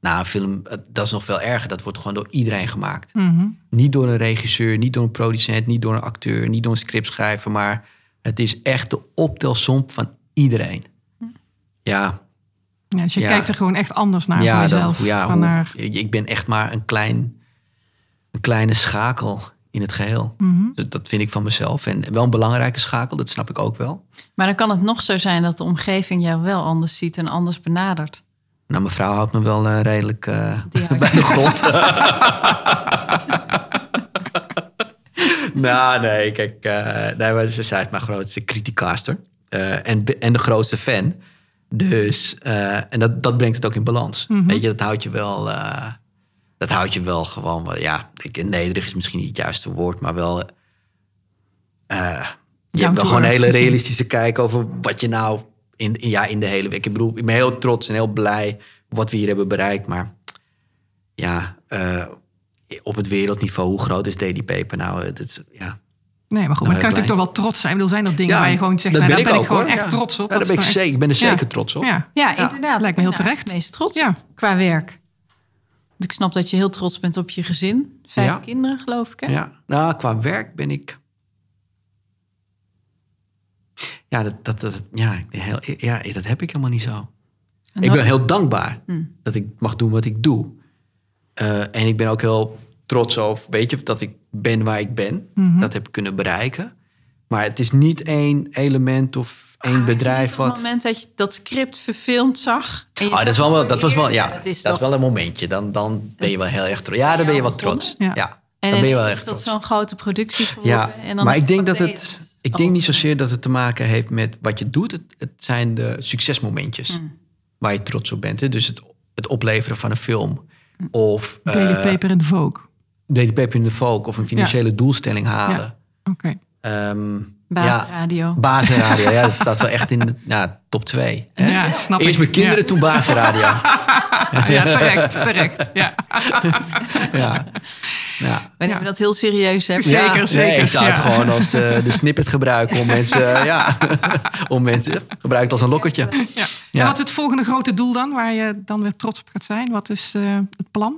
nou, een film, eh, dat is nog veel erger. Dat wordt gewoon door iedereen gemaakt. Niet door een regisseur, niet door een producent, niet door een acteur, niet door een scriptschrijver, maar het is echt de optelsom van iedereen. Ja, Ja, dus je Ja. kijkt er gewoon echt anders naar ja, voor dat, jezelf. ja van hoe- naar, ik ben echt maar een, klein, een kleine schakel in het geheel. Mhm. dat, dat vind ik van mezelf. En wel een belangrijke schakel, dat snap ik ook wel. Maar dan kan het nog zo zijn dat de omgeving jou wel anders ziet en anders benadert. Nou, mijn vrouw houdt me wel eh, redelijk houdt bij de grond. nou, nee, kijk, eh nee, maar ze zei het mijn grootste criticaster. en, en de grootste fan. Dus, en dat, dat brengt het ook in balans. Weet je, dat houdt je wel, dat houdt je wel gewoon, wel, ja, ik, nederig is misschien niet het juiste woord, maar wel, eh, je hebt wel gewoon een hele realistische kijk over wat je nou in, in- ja, in de hele week. Ik bedoel, ik ben heel trots en heel blij wat we hier hebben bereikt, maar ja, eh, op het wereldniveau, hoe groot is Daily Paper nou? Het, is- ja, nee, maar goed, Nou, maar kan natuurlijk toch wel trots zijn? Ik bedoel, zijn er dingen Ja, waar je gewoon zegt, dat nou, ben daar ben ik ik ook, gewoon hoor. echt Ja. trots op. Ja, daar Dat ben ik dan zeker- echt- ik ben er Ja. zeker trots op. Ja, Ja, inderdaad. lijkt me heel terecht. Het meest trots qua werk. Ik snap dat je heel trots bent op je gezin. Vijf Ja. kinderen, geloof ik. Hè? Ja, nou, qua werk ben ik. Ja, dat, dat, dat, ja, heel, ja, dat heb ik helemaal niet zo. En Ik ben heel dankbaar dat ik mag doen wat ik doe. Eh, en ik ben ook heel trots over, weet je, dat ik ben waar ik ben. Dat heb ik kunnen bereiken. Maar het is niet één element of één Ah, bedrijf Op wat. het moment dat je dat script verfilmd zag. en je Ah, zag dat, is wel, dat was wel, ja, dat is dat is wel een momentje. Dan, dan ben je wel heel erg trots. Ja, dan ben je wel trots. Ja. Ja, En dan ben je wel is echt dat zo'n grote productie geworden. Ja, en dan maar ik denk dat het. Ik denk Oh. niet zozeer dat het te maken heeft met wat je doet. Het, het zijn de succesmomentjes Hmm. waar je trots op bent. Hè? Dus het, het opleveren van een film. Of Daily uh, Paper in de Vogue. Daily Paper in de Vogue. Of een financiële doelstelling halen. Oké. Ehm. Bazenradio, ja, dat staat wel echt in de ja, top 2. Ja, snap Eerst ik. mijn kinderen, Ja. toen bazenradio. Ja, terecht, terecht. Ja. ja. Ja. We nemen dat heel serieus. Hè? Zeker, Ja, zeker, Nee, ik zou het ja. gewoon als eh, de snippet gebruiken om mensen, eh, ja, om mensen gebruikt als een lokkertje. Ja. Ja. En wat is het volgende grote doel dan, waar je dan weer trots op gaat zijn? Wat is eh, het plan?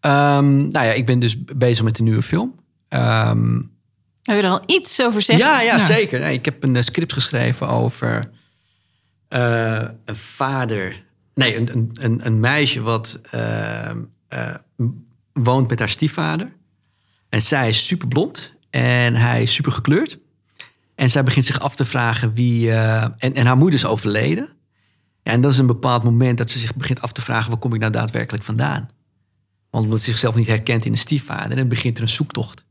Ehm, nou ja, ik ben dus bezig met een nieuwe film. Ehm, Wil je er al iets over zeggen? ja, ja, Ja. zeker. Nee, ik heb een eh, script geschreven over eh, een vader. Nee, een, een, een, een meisje wat eh, woont met haar stiefvader. En zij is super blond en hij is super gekleurd. En zij begint zich af te vragen wie. en, en haar moeder is overleden. Ja, en dat is een bepaald moment dat ze zich begint af te vragen: waar kom ik nou daadwerkelijk vandaan? Want omdat ze zichzelf niet herkent in een stiefvader, en dan begint er een zoektocht.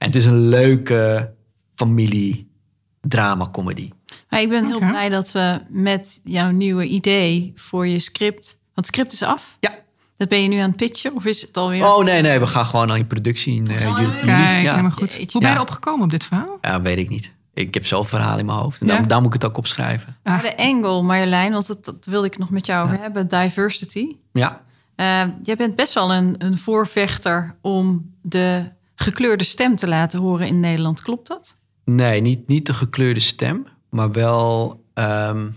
En het is een leuke familie-drama-comedy. Maar ik ben heel blij dat we met jouw nieuwe idee voor je script... Want het script is af. Ja. Dat ben je nu aan het pitchen? Of is het alweer... Oh nee, nee, we gaan gewoon al in productie in juli. weer. Kijk, ja. goed. Jeetje. Hoe ben je Ja. erop gekomen op dit verhaal? ja, weet ik niet. Ik heb zelf verhaal in mijn hoofd. En Ja? daar moet ik het ook opschrijven. Maar de angle, Marjolein, want dat, dat wilde ik nog met jou over hebben. Diversity. Ja, Eh, jij bent best wel een, een voorvechter om de gekleurde stem te laten horen in Nederland. Klopt dat? nee, niet, niet de gekleurde stem, maar wel... ehm,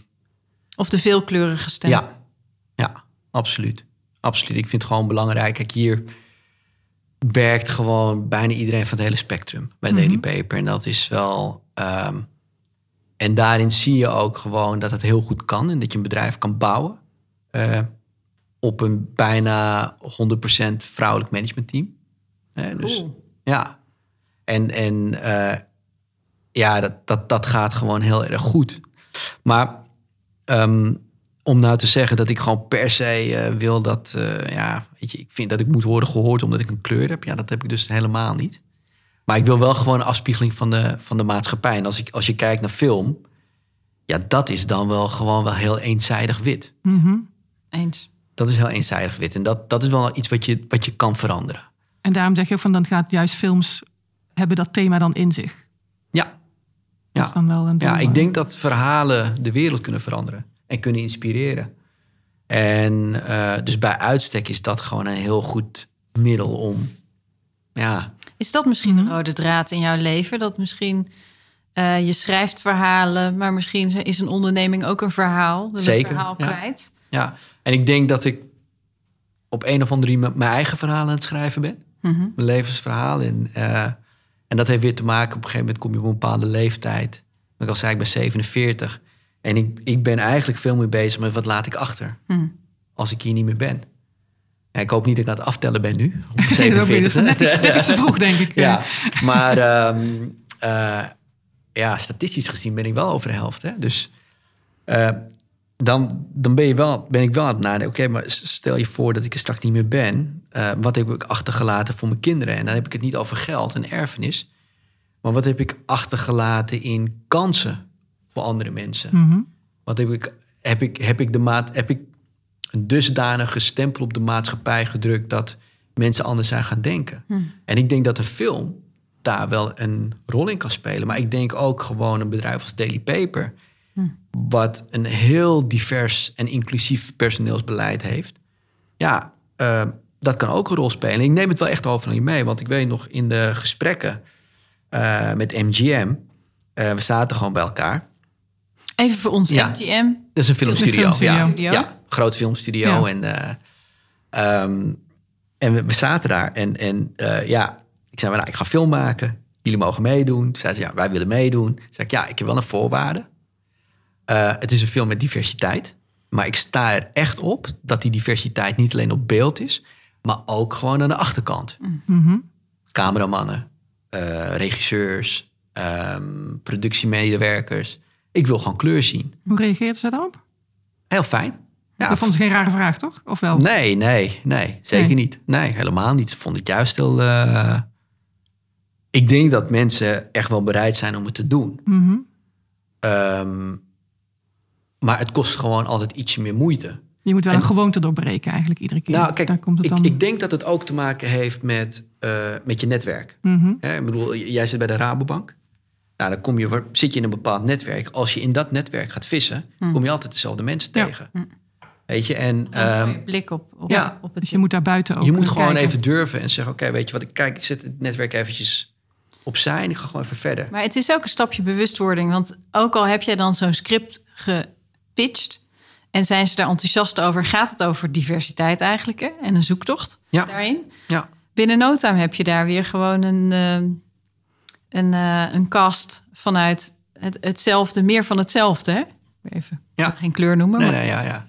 Of de veelkleurige stem? Ja, ja, absoluut. Absoluut. Ik vind het gewoon belangrijk. Kijk, hier werkt gewoon bijna iedereen van het hele spectrum bij Daily Paper. En dat is wel. ehm, en daarin zie je ook gewoon dat het heel goed kan en dat je een bedrijf kan bouwen eh, op een bijna 100% vrouwelijk managementteam. Dus, Cool. Ja. En, en eh, ja, dat, dat, dat gaat gewoon heel erg goed. Maar ehm, om nou te zeggen dat ik gewoon per se eh, wil dat... eh, ja, weet je, ik vind dat ik moet worden gehoord omdat ik een kleur heb. Ja, dat heb ik dus helemaal niet. Maar ik wil wel gewoon een afspiegeling van de, van de maatschappij. En als, ik, als je kijkt naar film... Ja, dat is dan wel gewoon wel heel eenzijdig wit. Mhm. Eens. Dat is heel eenzijdig wit. En dat, dat is wel iets wat je, wat je kan veranderen. En daarom zeg je ook van dan gaat juist films hebben dat thema dan in zich. Ja, Dat Ja. is dan wel een doel, Ja, ik denk dat verhalen de wereld kunnen veranderen en kunnen inspireren. En eh, dus bij uitstek is dat gewoon een heel goed middel om. Ja, Is dat misschien Mhm. een rode draad in jouw leven? Dat misschien eh, je schrijft verhalen, maar misschien is een onderneming ook een verhaal. Een Zeker, verhaal ja. kwijt. ja. En ik denk dat ik op een of andere manier mijn eigen verhalen aan het schrijven ben. Mhm. Mijn levensverhaal. En, eh, en dat heeft weer te maken, op een gegeven moment kom je op een bepaalde leeftijd. Wat ik al zei, ik ben 47. En ik, ik ben eigenlijk veel meer bezig met wat laat ik achter. Mhm. Als ik hier niet meer ben. Ik hoop niet dat ik aan het aftellen ben nu. Op Dat is 47. net iets, net iets te vroeg, denk ik. Ja, maar ehm, eh, ja, statistisch gezien ben ik wel over de helft. Hè? Dus eh, dan, dan ben, je wel, ben ik wel aan het nadenken. Oké, maar stel je voor dat ik er straks niet meer ben. eh, wat heb ik achtergelaten voor mijn kinderen? En dan heb ik het niet over geld en erfenis. Maar wat heb ik achtergelaten in kansen voor andere mensen? Mhm. Wat heb ik, heb ik, heb ik, de maat, heb ik een dusdanige stempel op de maatschappij gedrukt dat mensen anders zijn gaan denken? En ik denk dat een film daar wel een rol in kan spelen. Maar ik denk ook gewoon een bedrijf als Daily Paper, wat een heel divers en inclusief personeelsbeleid heeft. Ja, eh, dat kan ook een rol spelen. En ik neem het wel echt overal mee, want ik weet nog in de gesprekken eh, met MGM, eh, we zaten gewoon bij elkaar. Even voor ons, Ja. MGM. Dat is een filmstudio. filmstudio. Ja, ja, groot filmstudio. Ja. En, eh, ehm, en we, we zaten daar. En, en ja, ik zei, nou, ik ga film maken. Jullie mogen meedoen. Zei ze, ja, wij willen meedoen. Zei ik, ja, ik heb wel een voorwaarde. Eh, het is een film met diversiteit. Maar ik sta er echt op dat die diversiteit niet alleen op beeld is... maar ook gewoon aan de achterkant. Mhm. Cameramannen, eh, regisseurs, ehm, productiemedewerkers. Ik wil gewoon kleur zien. Hoe reageert ze daarop? Heel fijn. Ja, dat vond ze geen rare vraag, toch? Of wel? Nee, nee, nee. Zeker Nee. niet. Nee, helemaal niet. Ze vonden het juist heel... eh, Ik denk dat mensen echt wel bereid zijn om het te doen. Mhm. Ehm, maar het kost gewoon altijd ietsje meer moeite. Je moet wel En- een gewoonte doorbreken eigenlijk iedere keer. Nou, kijk, Daar komt het ik, dan... ik denk dat het ook te maken heeft met, eh, met je netwerk. Mhm. Hè, ik bedoel, jij zit bij de Rabobank. Nou, dan kom je, voor- zit je in een bepaald netwerk. Als je in dat netwerk gaat vissen, kom je altijd dezelfde mensen Ja. tegen. Weet je, en ehm, blik op, op, ja. op het Dus je moet daar buiten ook je moet gewoon kijken. even durven en zeggen: Oké, weet je wat, ik kijk, ik zet het netwerk eventjes opzij en ik ga gewoon even verder. Maar het is ook een stapje bewustwording. Want ook al heb jij dan zo'n script gepitcht... en zijn ze daar enthousiast over... gaat het over diversiteit eigenlijk hè? en een zoektocht Ja. daarin. Ja, Binnen no time heb je daar weer gewoon een, eh, een, eh, een cast vanuit het, hetzelfde... meer van hetzelfde, hè? Even Ja. geen kleur noemen, nee, maar nee, ja, ja.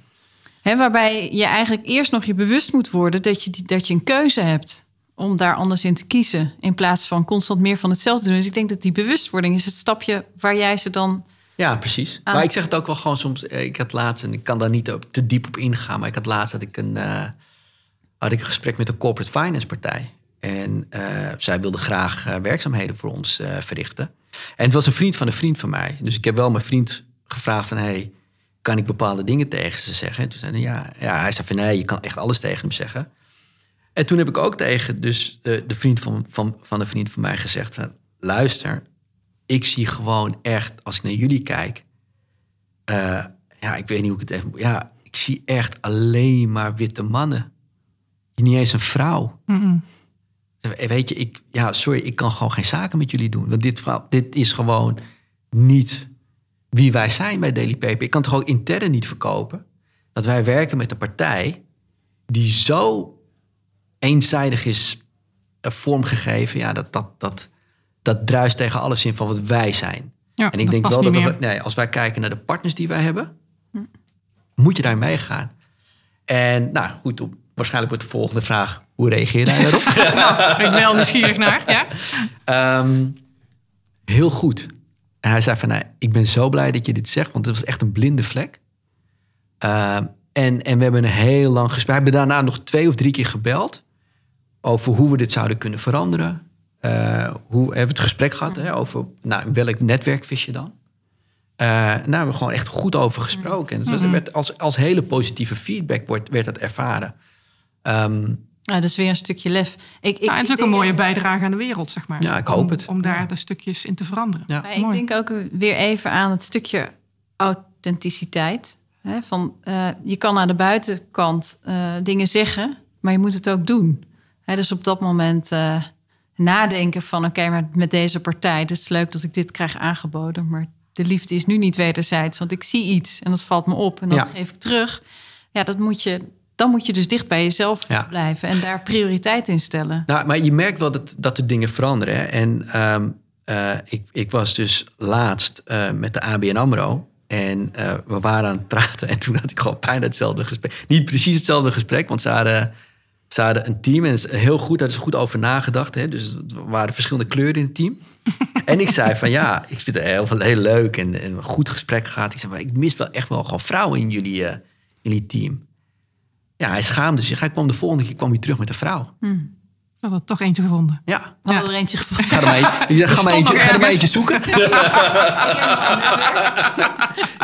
Hè, waarbij je eigenlijk eerst nog je bewust moet worden dat je, die- dat je een keuze hebt om daar anders in te kiezen. In plaats van constant meer van hetzelfde te doen. Dus ik denk dat die bewustwording is het stapje waar jij ze dan. Ja, precies. Ah. Maar ik zeg het ook wel gewoon soms. eh, Ik had laatst, en ik kan daar niet op, te diep op ingaan, maar ik had laatst dat ik een, eh, had ik een gesprek met een corporate finance partij. En eh, zij wilde graag werkzaamheden voor ons verrichten. En het was een vriend van een vriend van mij. Dus ik heb wel mijn vriend gevraagd van... Hey, kan ik bepaalde dingen tegen ze zeggen? En toen zei hij, ja, ja, hij zei van nee, je kan echt alles tegen hem zeggen. En toen heb ik ook tegen dus, de vriend van, van, van een vriend van mij gezegd... luister, ik zie gewoon echt, als ik naar jullie kijk... eh, ja, ik weet niet hoe ik het even... Ja, ik zie echt alleen maar witte mannen. Niet eens een vrouw. Mm-mm. Weet je, ik, ja, sorry, ik kan gewoon geen zaken met jullie doen. Want dit, dit is gewoon niet wie wij zijn bij Daily Paper. Ik kan toch ook intern niet verkopen dat wij werken met een partij die zo eenzijdig is eh, vormgegeven. Ja, dat, dat, dat, dat druist tegen alles in van wat wij zijn. Ja, en ik denk wel dat we, nee, als wij kijken naar de partners die wij hebben, moet je daar meegaan. En nou goed, op, waarschijnlijk wordt de volgende vraag: hoe reageer jij daarop? Ik ben wel nieuwsgierig naar. Ja? Ehm, heel goed. En hij zei van, nou, ik ben zo blij dat je dit zegt, want het was echt een blinde vlek. Ehm, en, en we hebben een heel lang gesprek. We hebben daarna nog twee of drie keer gebeld over hoe we dit zouden kunnen veranderen. Eh, hoe we hebben het gesprek gehad hè, over nou, in welk netwerk vis je dan? Eh nou, we hebben gewoon echt goed over gesproken. En het was, werd als, als hele positieve feedback wordt, werd dat ervaren. Ehm, Nou, dat is weer een stukje lef. Ik, ik, het is ook een mooie bijdrage aan de wereld, zeg maar. Ja, ik Om- hoop het. Om daar de stukjes in te veranderen. Ja. Maar ik Mooi. denk ook weer even aan het stukje authenticiteit. Hè, van, eh, je kan aan de buitenkant eh, dingen zeggen, maar je moet het ook doen. Hè, dus op dat moment eh, nadenken van... oké, maar met deze partij, het is leuk dat ik dit krijg aangeboden... maar de liefde is nu niet wederzijds, want ik zie iets en dat valt me op... en dat Ja. geef ik terug. Ja, dat moet je, dan moet je dus dicht bij jezelf Ja. blijven... en daar prioriteit in stellen. Nou, maar je merkt wel dat, dat er dingen veranderen. Hè? En ehm, eh, ik, ik was dus laatst eh, met de ABN AMRO. En eh, we waren aan het praten. En toen had ik gewoon bijna hetzelfde gesprek. Niet precies hetzelfde gesprek, want ze hadden, ze hadden een team. En heel goed, daar is goed over nagedacht. Hè? Dus er waren verschillende kleuren in het team. en ik zei van ja, ik vind het heel, heel leuk en, en een goed gesprek gehad. Ik zei, maar ik mis wel echt wel gewoon vrouwen in jullie, eh, jullie team. Ja, hij schaamde zich. Hij kwam de volgende keer kwam hij terug met een vrouw. We hadden toch eentje gevonden. Ja, We Ja. er eentje gevonden. Ga er maar, eentje- ga Er maar eentje, ga er maar eentje zoeken.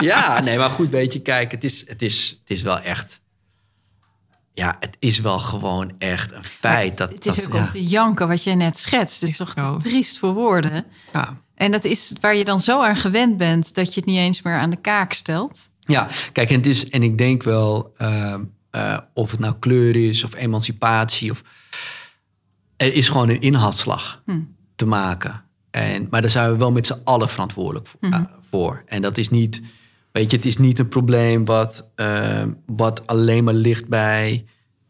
ja, nee, maar goed, weet je, kijk, het is, het is, het is wel echt... Ja, het is wel gewoon echt een feit. dat, het is dat, ook ja, om te janken wat je net schetst. Het is toch te Oh. triest voor woorden. ja. En dat is waar je dan zo aan gewend bent... dat je het niet eens meer aan de kaak stelt. Ja, kijk, en, het is, en ik denk wel, ehm, eh, of het nou kleur is of emancipatie, of, er is gewoon een inhaalslag te maken. En, maar daar zijn we wel met z'n allen verantwoordelijk voor, eh, voor. En dat is niet, weet je, het is niet een probleem wat, eh, wat alleen maar ligt bij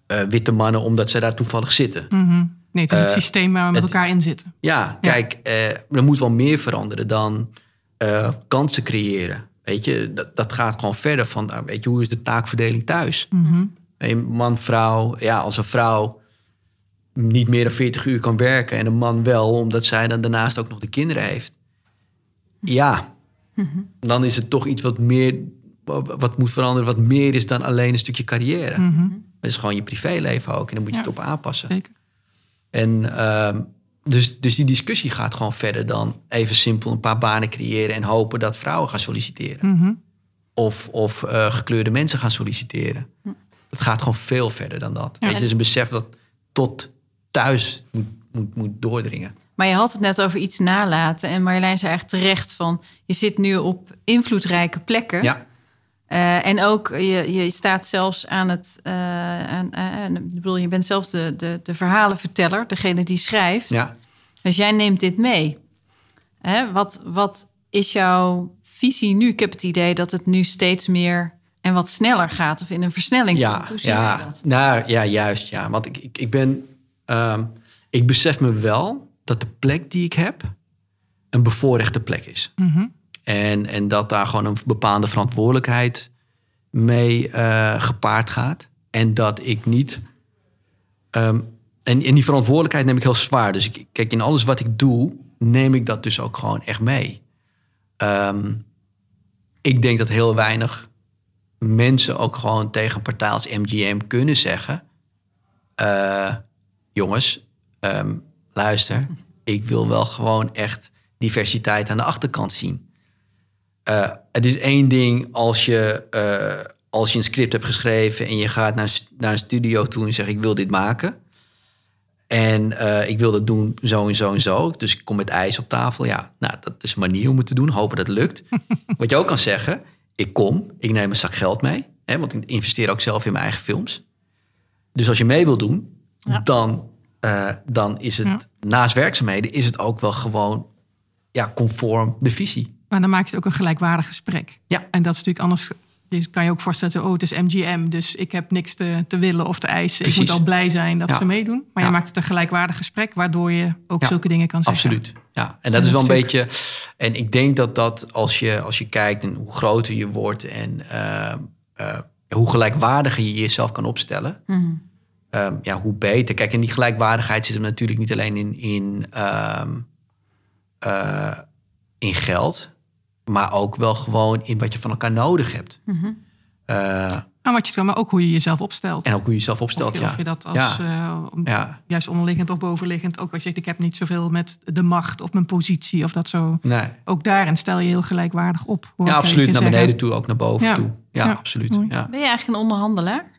eh, witte mannen, omdat ze daar toevallig zitten. Mhm. Nee, het is het Eh, systeem waar we met het- elkaar in zitten. Ja, kijk, er moet wel meer veranderen dan kansen creëren. Weet je, dat, dat gaat gewoon verder van, weet je, hoe is de taakverdeling thuis? Mhm. Een man, vrouw, ja, als een vrouw niet meer dan 40 uur kan werken en een man wel, omdat zij dan daarnaast ook nog de kinderen heeft. Ja, dan is het toch iets wat meer, wat moet veranderen, wat meer is dan alleen een stukje carrière. Mhm. Het is gewoon je privéleven ook en dan moet je Ja. het op aanpassen. Zeker. En ehm, dus, dus die discussie gaat gewoon verder dan even simpel een paar banen creëren en hopen dat vrouwen gaan solliciteren. Mhm. Of, of eh, gekleurde mensen gaan solliciteren. Het gaat gewoon veel verder dan dat. Ja. Weet je, het is een besef dat tot thuis moet, moet, moet doordringen. Maar je had het net over iets nalaten. En Marjolein zei eigenlijk terecht van... je zit nu op invloedrijke plekken. Ja, Eh, en ook, je, je staat zelfs aan het... aan, aan- ik bedoel, je bent zelf de, de, de verhalenverteller. Degene die schrijft. ja. Dus jij neemt dit mee. Hè, wat, wat is jouw visie nu? Ik heb het idee dat het nu steeds meer en wat sneller gaat of in een versnelling Ja, komt. Hoe zie ja, dat? nou, ja, juist. Ja. Want ik, ik, ik ben. ehm, ik besef me wel dat de plek die ik heb een bevoorrechte plek is. Mhm. En, en dat daar gewoon een bepaalde verantwoordelijkheid mee eh, gepaard gaat. En dat ik niet. ehm, en, en die verantwoordelijkheid neem ik heel zwaar. Dus ik, kijk, in alles wat ik doe, neem ik dat dus ook gewoon echt mee. Ehm, ik denk dat heel weinig mensen ook gewoon tegen een partij als MGM kunnen zeggen: eh, jongens, ehm, luister, ik wil wel gewoon echt diversiteit aan de achterkant zien. Eh, het is één ding als je, eh, als je een script hebt geschreven en je gaat naar, naar een studio toe en zegt: Ik wil dit maken. En eh, ik wil dat doen zo en zo en zo. Dus ik kom met ijs op tafel. Ja, nou, dat is een manier om het te doen. Hopen dat het lukt. Wat je ook kan zeggen, ik kom, ik neem een zak geld mee. Hè, want ik investeer ook zelf in mijn eigen films. Dus als je mee wil doen, Ja. dan, eh, dan is het Ja. naast werkzaamheden... is het ook wel gewoon ja, conform de visie. Maar dan maak je het ook een gelijkwaardig gesprek. Ja. En dat is natuurlijk anders. Je kan je ook voorstellen, oh, het is MGM, dus ik heb niks te, te willen of te eisen. Precies. Ik moet al blij zijn dat Ja. ze meedoen. Maar je maakt het een gelijkwaardig gesprek, waardoor je ook zulke dingen kan zeggen. Absoluut. Ja, en dat En is wel dat een beetje. En ik denk dat dat als je, als je kijkt en hoe groter je wordt en eh, eh, hoe gelijkwaardiger je jezelf kan opstellen, Mhm. Ehm, ja, hoe beter. Kijk, en die gelijkwaardigheid zit hem natuurlijk niet alleen in, in, ehm, eh, in geld, maar ook wel gewoon in wat je van elkaar nodig hebt. Mhm. Eh, En wat je kan, maar ook hoe je jezelf opstelt. en ook hoe je jezelf opstelt. of, je, ja. of je dat als Ja. eh, ja, juist onderliggend of bovenliggend ook als je zegt, ik heb niet zoveel met de macht of mijn positie of dat zo. nee. Ook daarin stel je heel gelijkwaardig op. ja, absoluut. Naar zeggen. beneden toe, ook naar boven Ja. toe. Ja, Ja, absoluut. Ben je eigenlijk een onderhandelaar?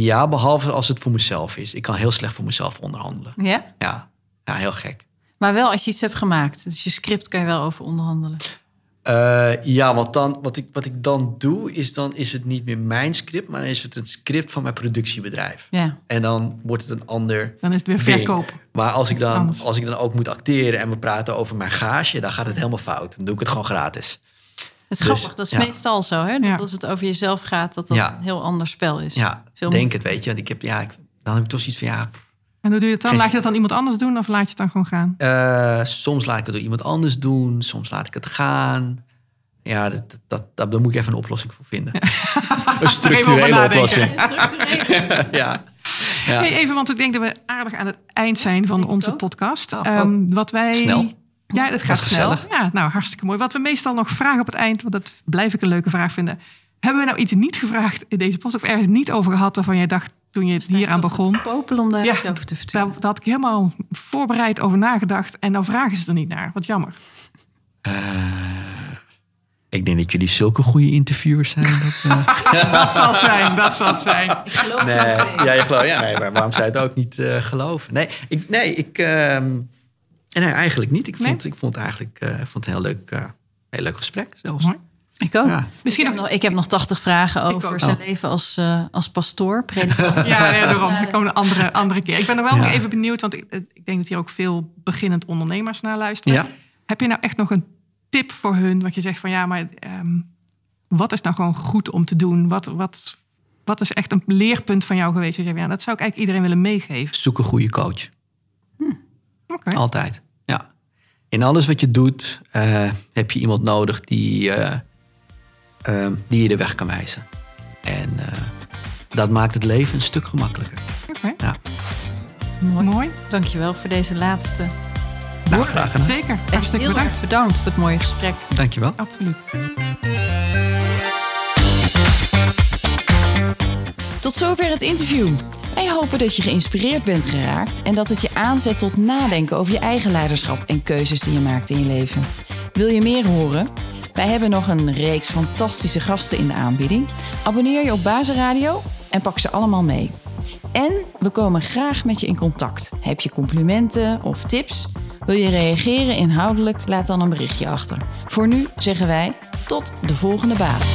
Ja, behalve als het voor mezelf is. Ik kan heel slecht voor mezelf onderhandelen. Ja. Ja, ja heel gek. Maar wel als je iets hebt gemaakt. Dus je script kan je wel over onderhandelen. Eh, ja, want dan, wat, ik, wat ik dan doe, is dan is het niet meer mijn script, maar dan is het het script van mijn productiebedrijf. Ja. En dan wordt het een ander. Dan is het weer ding. verkoop. Maar als ik, dan, als ik dan ook moet acteren en we praten over mijn gage, dan gaat het helemaal fout. Dan doe ik het gewoon gratis. Het is Dus, grappig. Dat is ja. meestal zo. Hè? Dat Ja. als het over jezelf gaat, dat dat Ja. een heel ander spel is. Ja, Veel denk het, weet je. Want ik heb, ja, ik, dan heb ik toch zoiets van, ja, En hoe doe je het dan? Geen- Laat je dat dan iemand anders doen of laat je het dan gewoon gaan? Eh, soms laat ik het door iemand anders doen. Soms laat ik het gaan. Ja, dat, dat, dat, daar moet ik even een oplossing voor vinden. Een structurele oplossing. Ja. Ja. Hey, even, want ik denk dat we aardig aan het eind zijn van onze podcast. Oh, Ehm, wat wij... Snel. Ja, het gaat snel. Ja, nou, hartstikke mooi. Wat we meestal nog vragen op het eind, want dat blijf ik een leuke vraag vinden. Hebben we nou iets niet gevraagd in deze post of ergens niet over gehad waarvan jij dacht toen je het hier aan begon? Popel om daar Ja, iets over te vertellen. Daar, daar had ik helemaal voorbereid over nagedacht en dan vragen ze er niet naar. Wat jammer. Eh, ik denk dat jullie zulke goede interviewers zijn. Dat, eh, Dat zal het zijn, dat zal het zijn. Ik geloof nee, het ja, je gelooft, ja, nee, maar waarom zou je het ook niet eh, geloven? Nee, ik, nee, ik, nee, eigenlijk niet. Ik vond, ik vond het eigenlijk eh, ik vond het een heel leuk, eh, heel leuk gesprek zelfs. Mooi. Ik ook. Ja. Misschien ik, heb nog... ik heb nog 80 vragen over zijn Oh. leven als, eh, als pastoor, predikant. Ja, nee, daarom. Ik kom een andere, andere keer. Ik ben er wel Ja. nog even benieuwd, want ik, ik denk dat hier ook veel beginnend ondernemers naar luisteren. Ja. Heb je nou echt nog een tip voor hun? Wat je zegt van ja, maar ehm, wat is nou gewoon goed om te doen? Wat, wat, wat is echt een leerpunt van jou geweest? Dat je zegt, ja, dat zou ik eigenlijk iedereen willen meegeven. Zoek een goede coach. Oké. Altijd. In alles wat je doet, eh, heb je iemand nodig die, eh, ehm, die je de weg kan wijzen. En eh, dat maakt het leven een stuk gemakkelijker. Oké. Ja. Mooi. Mooi. Dankjewel voor deze laatste. Nou, graag gedaan. Zeker. Hartstikke heel bedankt. bedankt voor het mooie gesprek. Dankjewel. Absoluut. Tot zover het interview. Wij hopen dat je geïnspireerd bent geraakt en dat het je aanzet tot nadenken over je eigen leiderschap en keuzes die je maakt in je leven. Wil je meer horen? Wij hebben nog een reeks fantastische gasten in de aanbieding. Abonneer je op Bazenradio en pak ze allemaal mee. En we komen graag met je in contact. Heb je complimenten of tips? Wil je reageren inhoudelijk? Laat dan een berichtje achter. Voor nu zeggen wij tot de volgende baas.